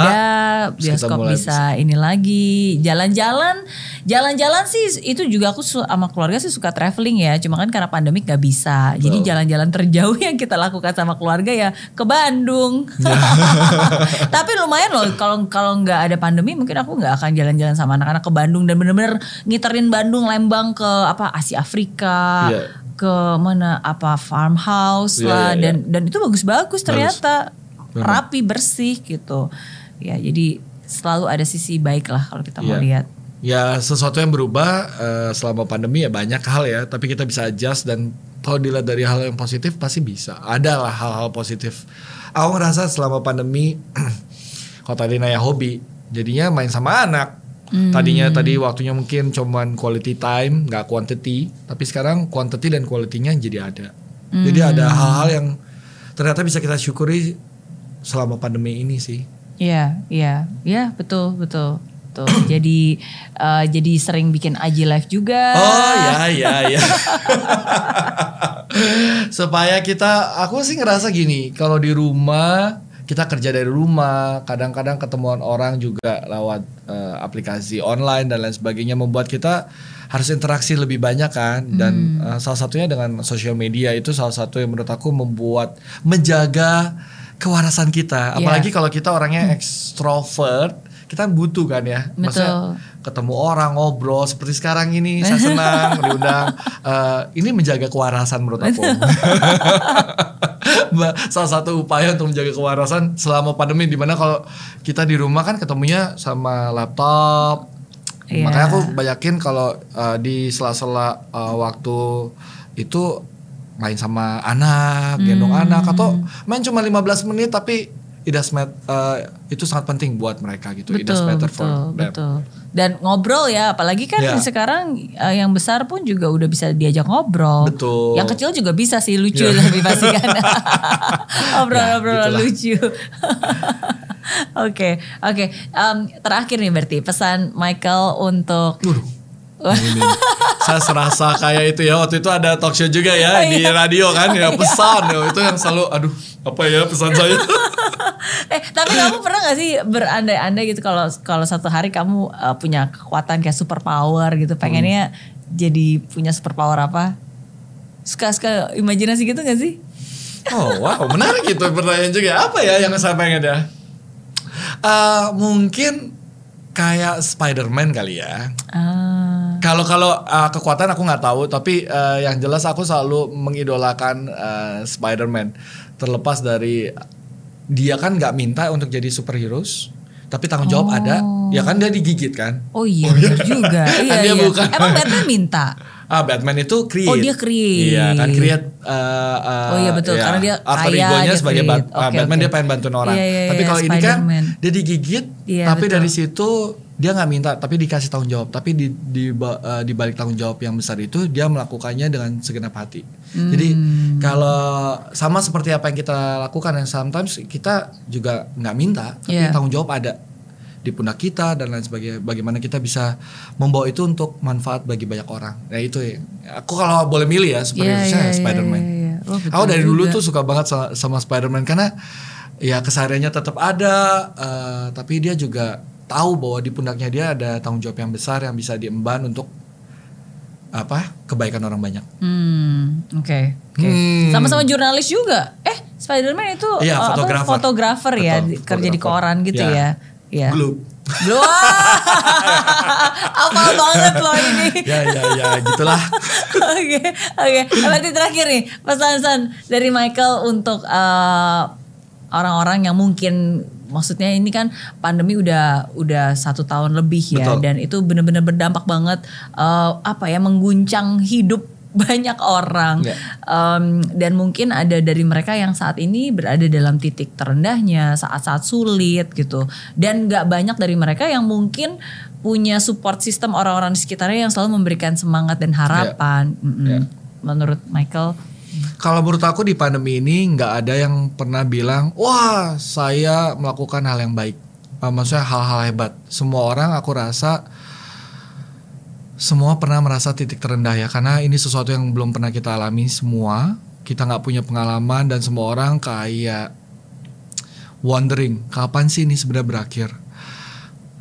bioskop Terus kita mulai bisa ini lagi. Jalan-jalan, jalan-jalan sih itu juga aku sama keluarga sih suka traveling ya. Cuma kan karena pandemik nggak bisa. Jadi Betul. jalan-jalan terjauh (laughs) yang kita lakukan sama keluarga ya ke Bandung. Ya. (laughs) Tapi lumayan loh kalau kalau nggak ada pandemi mungkin aku nggak akan jalan-jalan sama anak-anak ke Bandung dan bener-bener ngiterin Bandung, Lembang ke apa Asia Afrika. Iya. Ke mana apa farmhouse Iya, lah iya. dan dan itu bagus-bagus ternyata Benar. rapi bersih gitu ya jadi selalu ada sisi baik lah kalau kita mau Iya. lihat Ya sesuatu yang berubah eh, selama pandemi ya banyak hal ya, tapi kita bisa adjust dan kalau dilihat dari hal yang positif pasti bisa. Ada lah hal-hal positif. Aku ngerasa selama pandemi, kalau tadi nanya hobi, jadinya main sama anak. Tadinya tadi waktunya mungkin cuman quality time, nggak quantity, tapi sekarang quantity dan quality-nya jadi ada. Jadi ada hal-hal yang ternyata bisa kita syukuri selama pandemi ini sih. Iya iya iya betul betul betul (clears throat) jadi eh, jadi sering bikin IG live juga Oh ya ya ya. Supaya kita, aku sih ngerasa gini, kalau di rumah kita kerja dari rumah, kadang-kadang ketemuan orang juga lewat eh, aplikasi online dan lain sebagainya membuat kita harus interaksi lebih banyak kan. Dan eh, salah satunya dengan sosial media itu salah satu yang menurut aku membuat menjaga kewarasan kita. Iya. apalagi kalau kita orangnya ekstrovert kita butuh kan ya. Maksudnya ketemu orang ngobrol seperti sekarang ini saya senang (laughs) diundang Eh, ini menjaga kewarasan menurut aku (laughs) Mbak, salah satu upaya untuk menjaga kewarasan selama pandemi di mana kalau kita di rumah kan ketemunya sama laptop Iya. makanya aku banyakin kalau eh, di sela-sela eh, waktu itu main sama anak gendong Hmm. anak atau main cuma 15 menit tapi it does mat- eh, itu sangat penting buat mereka gitu it does betul matter betul for them. betul dan ngobrol ya apalagi kan Iya. sekarang eh, yang besar pun juga udah bisa diajak ngobrol Betul. yang kecil juga bisa sih lucu Iya. lebih pasti kan (laughs) (laughs) obrol-obrol Ya, gitulah. lucu (laughs) oke oke Em, terakhir nih berarti pesan Michael untuk Waduh. Ini, saya serasa kayak itu ya waktu itu ada talk show juga ya Oh, di iya. radio kan ya pesan ya itu yang selalu aduh apa ya pesan saya? (laughs) Eh tapi kamu pernah gak sih berandai-andai gitu kalau kalau satu hari kamu uh, punya kekuatan kayak super power gitu pengennya jadi punya super power apa suka-suka imajinasi gitu gak sih? Oh wow menarik itu pertanyaan juga. Apa ya yang saya pengen ya? Eh, mungkin kayak Spider-Man kali ya. Ah. Kalau kalau uh, kekuatan aku nggak tahu, tapi uh, yang jelas aku selalu mengidolakan uh, Spider-Man. Terlepas dari dia kan nggak minta untuk jadi superhero, tapi tanggung jawab ada. Ya kan dia digigit kan? oh iya (laughs) bener juga (laughs) iya dia iya bukan. emang Batman minta Ah Batman itu create. Oh, dia create. Iya kan create. uh, uh, Oh, iya, betul. Karena dia alter kaya, egonya dia sebagai. Bat- uh, Oke, Batman oke. dia pengen bantuin orang. Iya, iya, tapi iya, kalau ini kan dia digigit, Iya, tapi betul. dari situ dia nggak minta, tapi dikasih tanggung jawab. Tapi di di, uh, di balik tanggung jawab yang besar itu dia melakukannya dengan segenap hati. Jadi Hmm. kalau sama seperti apa yang kita lakukan, yang sometimes kita juga nggak minta, tapi Iya. tanggung jawab ada di pundak kita dan lain sebagainya. Bagaimana kita bisa membawa itu untuk manfaat bagi banyak orang. Nah itu ya. Aku kalau boleh milih ya seperti saya iya, iya, Spider-Man. iya, iya. Oh, Aku dari dulu juga. tuh suka banget sama, sama Spider-Man karena ya kesehariannya tetap ada, eh, tapi dia juga tahu bahwa di pundaknya dia ada tanggung jawab yang besar yang bisa diemban untuk apa kebaikan orang banyak. Hmm, oke. oke. Hmm. Sama-sama jurnalis juga. Eh, Spider-Man itu Iya, uh, apa, fotografer. fotografer ya, Betul, di- kerja di fotografer. koran gitu Ya. ya. Iya. Globe. (laughs) Apa banget loh ini. ya ya ya gitulah. (laughs) Oke, oke. Berarti terakhir nih pesan-pesan dari Michael untuk uh, orang-orang yang mungkin maksudnya ini kan pandemi udah udah satu tahun lebih ya Betul. dan itu benar-benar berdampak banget uh, apa ya mengguncang hidup (laughs) banyak orang Ya. Um, dan mungkin ada dari mereka yang saat ini berada dalam titik terendahnya saat-saat sulit gitu dan nggak banyak dari mereka yang mungkin punya support system orang-orang di sekitarnya yang selalu memberikan semangat dan harapan Mm-mm. Ya. menurut Michael Kalau menurut aku di pandemi ini nggak ada yang pernah bilang, wah saya melakukan hal yang baik. Uh, Maksudnya hal-hal hebat. Semua orang aku rasa semua pernah merasa titik terendah ya, karena ini sesuatu yang belum pernah kita alami semua. Kita nggak punya pengalaman dan semua orang kayak wondering kapan sih ini sebenarnya berakhir.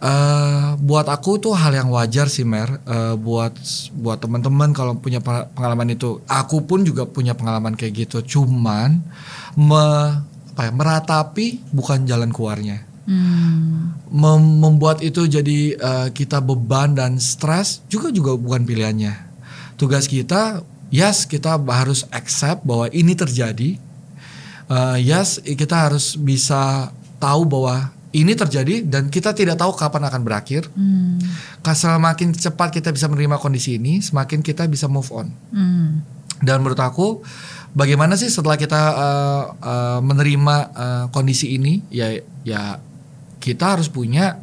Eh, buat aku tuh hal yang wajar sih Mer. Eh, buat buat teman-teman kalau punya pengalaman itu, aku pun juga punya pengalaman kayak gitu. Cuman me- apa ya, meratapi bukan jalan keluarnya. Hmm. Mem- membuat itu jadi eh, kita beban dan stres juga juga bukan pilihannya. Tugas kita, yes kita harus accept bahwa ini terjadi. Eh, yes kita harus bisa tahu bahwa ini terjadi dan kita tidak tahu kapan akan berakhir. Hmm. Semakin cepat kita bisa menerima kondisi ini, semakin kita bisa move on. Hmm. Dan menurut aku, bagaimana sih setelah kita uh, uh, menerima uh, kondisi ini, ya ya kita harus punya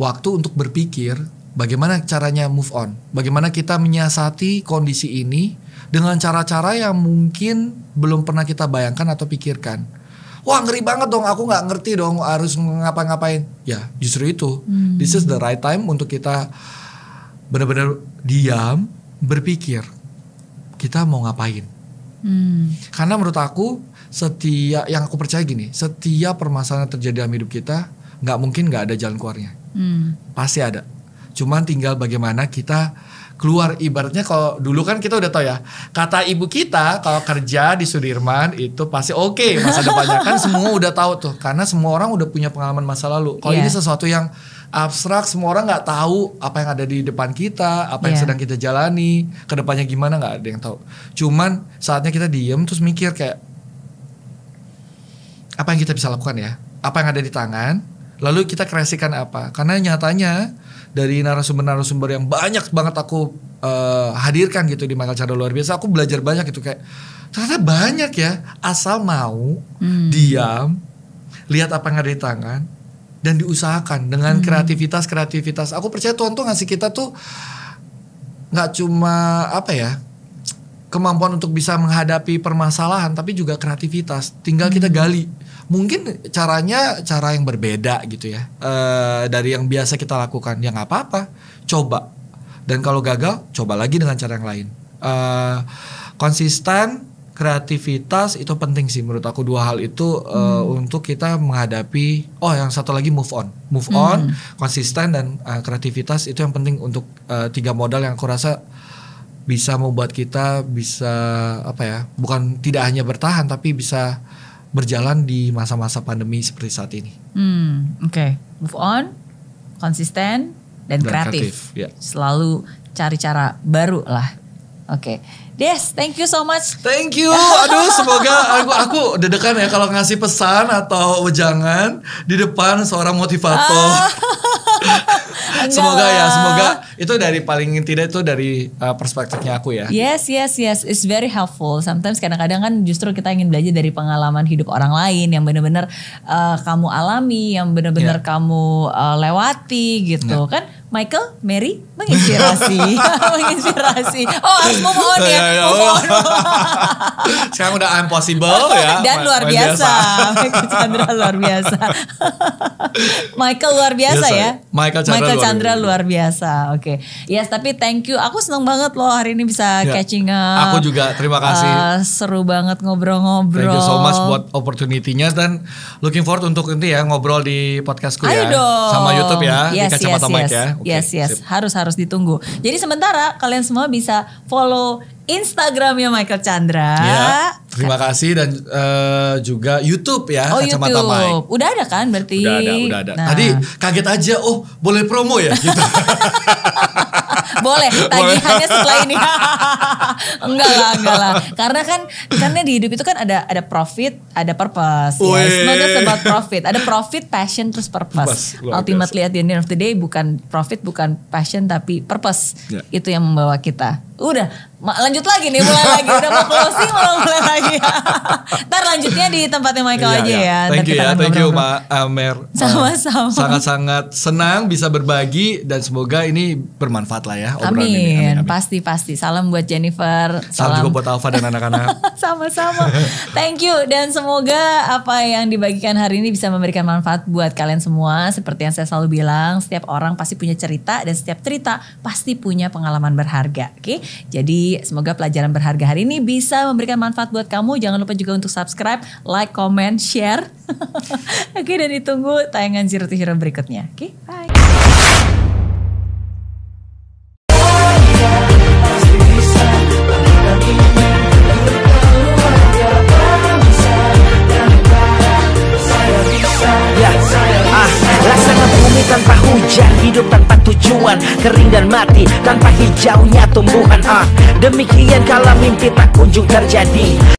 waktu untuk berpikir bagaimana caranya move on, bagaimana kita menyiasati kondisi ini dengan cara-cara yang mungkin belum pernah kita bayangkan atau pikirkan. Wah ngeri banget dong, aku nggak ngerti dong harus ngapa-ngapain. Ya justru itu, this is the right time untuk kita benar-benar diam, berpikir kita mau ngapain. Hmm. Karena menurut aku setiap yang aku percaya gini, setiap permasalahan yang terjadi dalam hidup kita nggak mungkin nggak ada jalan keluarnya, Hmm. pasti ada. Cuman tinggal bagaimana kita keluar. Ibaratnya kalau dulu kan kita udah tahu ya kata ibu kita kalau kerja di Sudirman itu pasti oke masa depannya. Kan semua udah tahu tuh karena semua orang udah punya pengalaman masa lalu. Kalau Iya. ini sesuatu yang abstrak semua orang nggak tahu apa yang ada di depan kita apa yang Iya. sedang kita jalani ke depannya gimana nggak ada yang tahu. Cuman saatnya kita diem terus mikir kayak apa yang kita bisa lakukan ya? Apa yang ada di tangan? Lalu kita kreasikan apa? Karena nyatanya dari narasumber-narasumber yang banyak banget aku eh, hadirkan gitu di Michael Chandra luar biasa aku belajar banyak gitu kayak ternyata banyak ya asal mau diam lihat apa yang ada di tangan dan diusahakan dengan kreativitas kreativitas aku percaya Tuhan tuh ngasih kita tuh nggak cuma apa ya kemampuan untuk bisa menghadapi permasalahan tapi juga kreativitas. Tinggal kita gali mungkin caranya cara yang berbeda gitu ya. Eh, dari yang biasa kita lakukan. Ya nggak apa-apa. Coba. Dan kalau gagal coba lagi dengan cara yang lain. Eh, konsisten kreativitas itu penting sih menurut aku. Dua hal itu eh, untuk kita menghadapi. Oh yang satu lagi move on. Move on konsisten dan eh, kreativitas itu yang penting untuk eh, tiga modal yang aku rasa bisa membuat kita bisa apa ya bukan tidak hanya bertahan tapi bisa berjalan di masa-masa pandemi seperti saat ini Hmm, oke. Move on, konsisten dan, Dan kreatif. kreatif, ya. Selalu cari cara baru lah. Oke. Des, thank you so much. Thank you. Aduh, semoga aku aku deg-degan ya kalau ngasih pesan atau wejangan di depan seorang motivator. (laughs) Enggak semoga ya, semoga itu dari paling tidak itu dari uh, perspektifnya aku ya. Yes, yes, yes. It's very helpful. Sometimes kadang-kadang kan justru kita ingin belajar dari pengalaman hidup orang lain yang benar-benar uh, kamu alami, yang benar-benar Ya. kamu uh, lewati gitu kan. Michael, Mary menginspirasi, (laughs) menginspirasi. Oh harus move on ya, Ya, ya, move oh. on. (laughs) Sekarang udah impossible ya. Dan luar biasa. Michael Chandra luar biasa. Michael luar biasa Biasa ya. Michael Chandra luar Chandra biasa. luar biasa. Oke. Yes, tapi thank you. Aku seneng banget loh hari ini bisa Ya. catching up. Aku juga, terima kasih. Uh, seru banget ngobrol-ngobrol. Thank you so much buat opportunity-nya dan looking forward untuk nanti ya ngobrol di podcastku Ayo ya. dong. Sama YouTube ya yes, di Kacamata yes, Mike yes. ya. Oke, yes, yes. sip. Harus harus ditunggu. Jadi sementara kalian semua bisa follow Instagramnya Michael Chandra. Ya, terima kasih dan eh, juga YouTube ya Oh Kacamata YouTube. Mike. Udah ada kan berarti? Udah ada, udah ada. Nah, Tadi kaget aja, oh boleh promo ya (laughs) gitu. boleh tagihannya setelah ini. (laughs) (laughs) enggak lah, enggak lah. Karena kan karena di hidup itu kan ada ada profit, ada purpose. Ya. Wih. It's not just about profit. Ada profit, passion, terus purpose. Luar Ultimately at the end of the day bukan profit, bukan passion, tapi purpose. Ya. Itu yang membawa kita. Udah, lanjut lagi nih, mulai lagi. Udah mau closing, mau mulai lagi. (laughs) Ntar lanjutnya di tempatnya Michael Iya, aja iya. ya. Ntar Thank you kita ya, thank you. Ma Amer. Sama-sama. Uh, Sangat-sangat senang bisa berbagi dan semoga ini bermanfaat lah ya obrolan Amin. ini. Amin, amin. pasti pasti. Salam buat Jennifer. Salam juga buat Alfa dan anak-anak. (laughs) Sama-sama. Thank you dan semoga apa yang dibagikan hari ini bisa memberikan manfaat buat kalian semua. Seperti yang saya selalu bilang, setiap orang pasti punya cerita dan setiap cerita pasti punya pengalaman berharga. Oke, jadi semoga pelajaran berharga hari ini bisa memberikan manfaat buat kamu. Jangan lupa juga untuk subscribe, like, comment, share. (laughs) Oke, dan ditunggu tayangan Zero to Hero berikutnya. Oke, bye. Tanpa hijaunya tumbuhan. Ah, demikian kalau mimpi tak kunjung terjadi.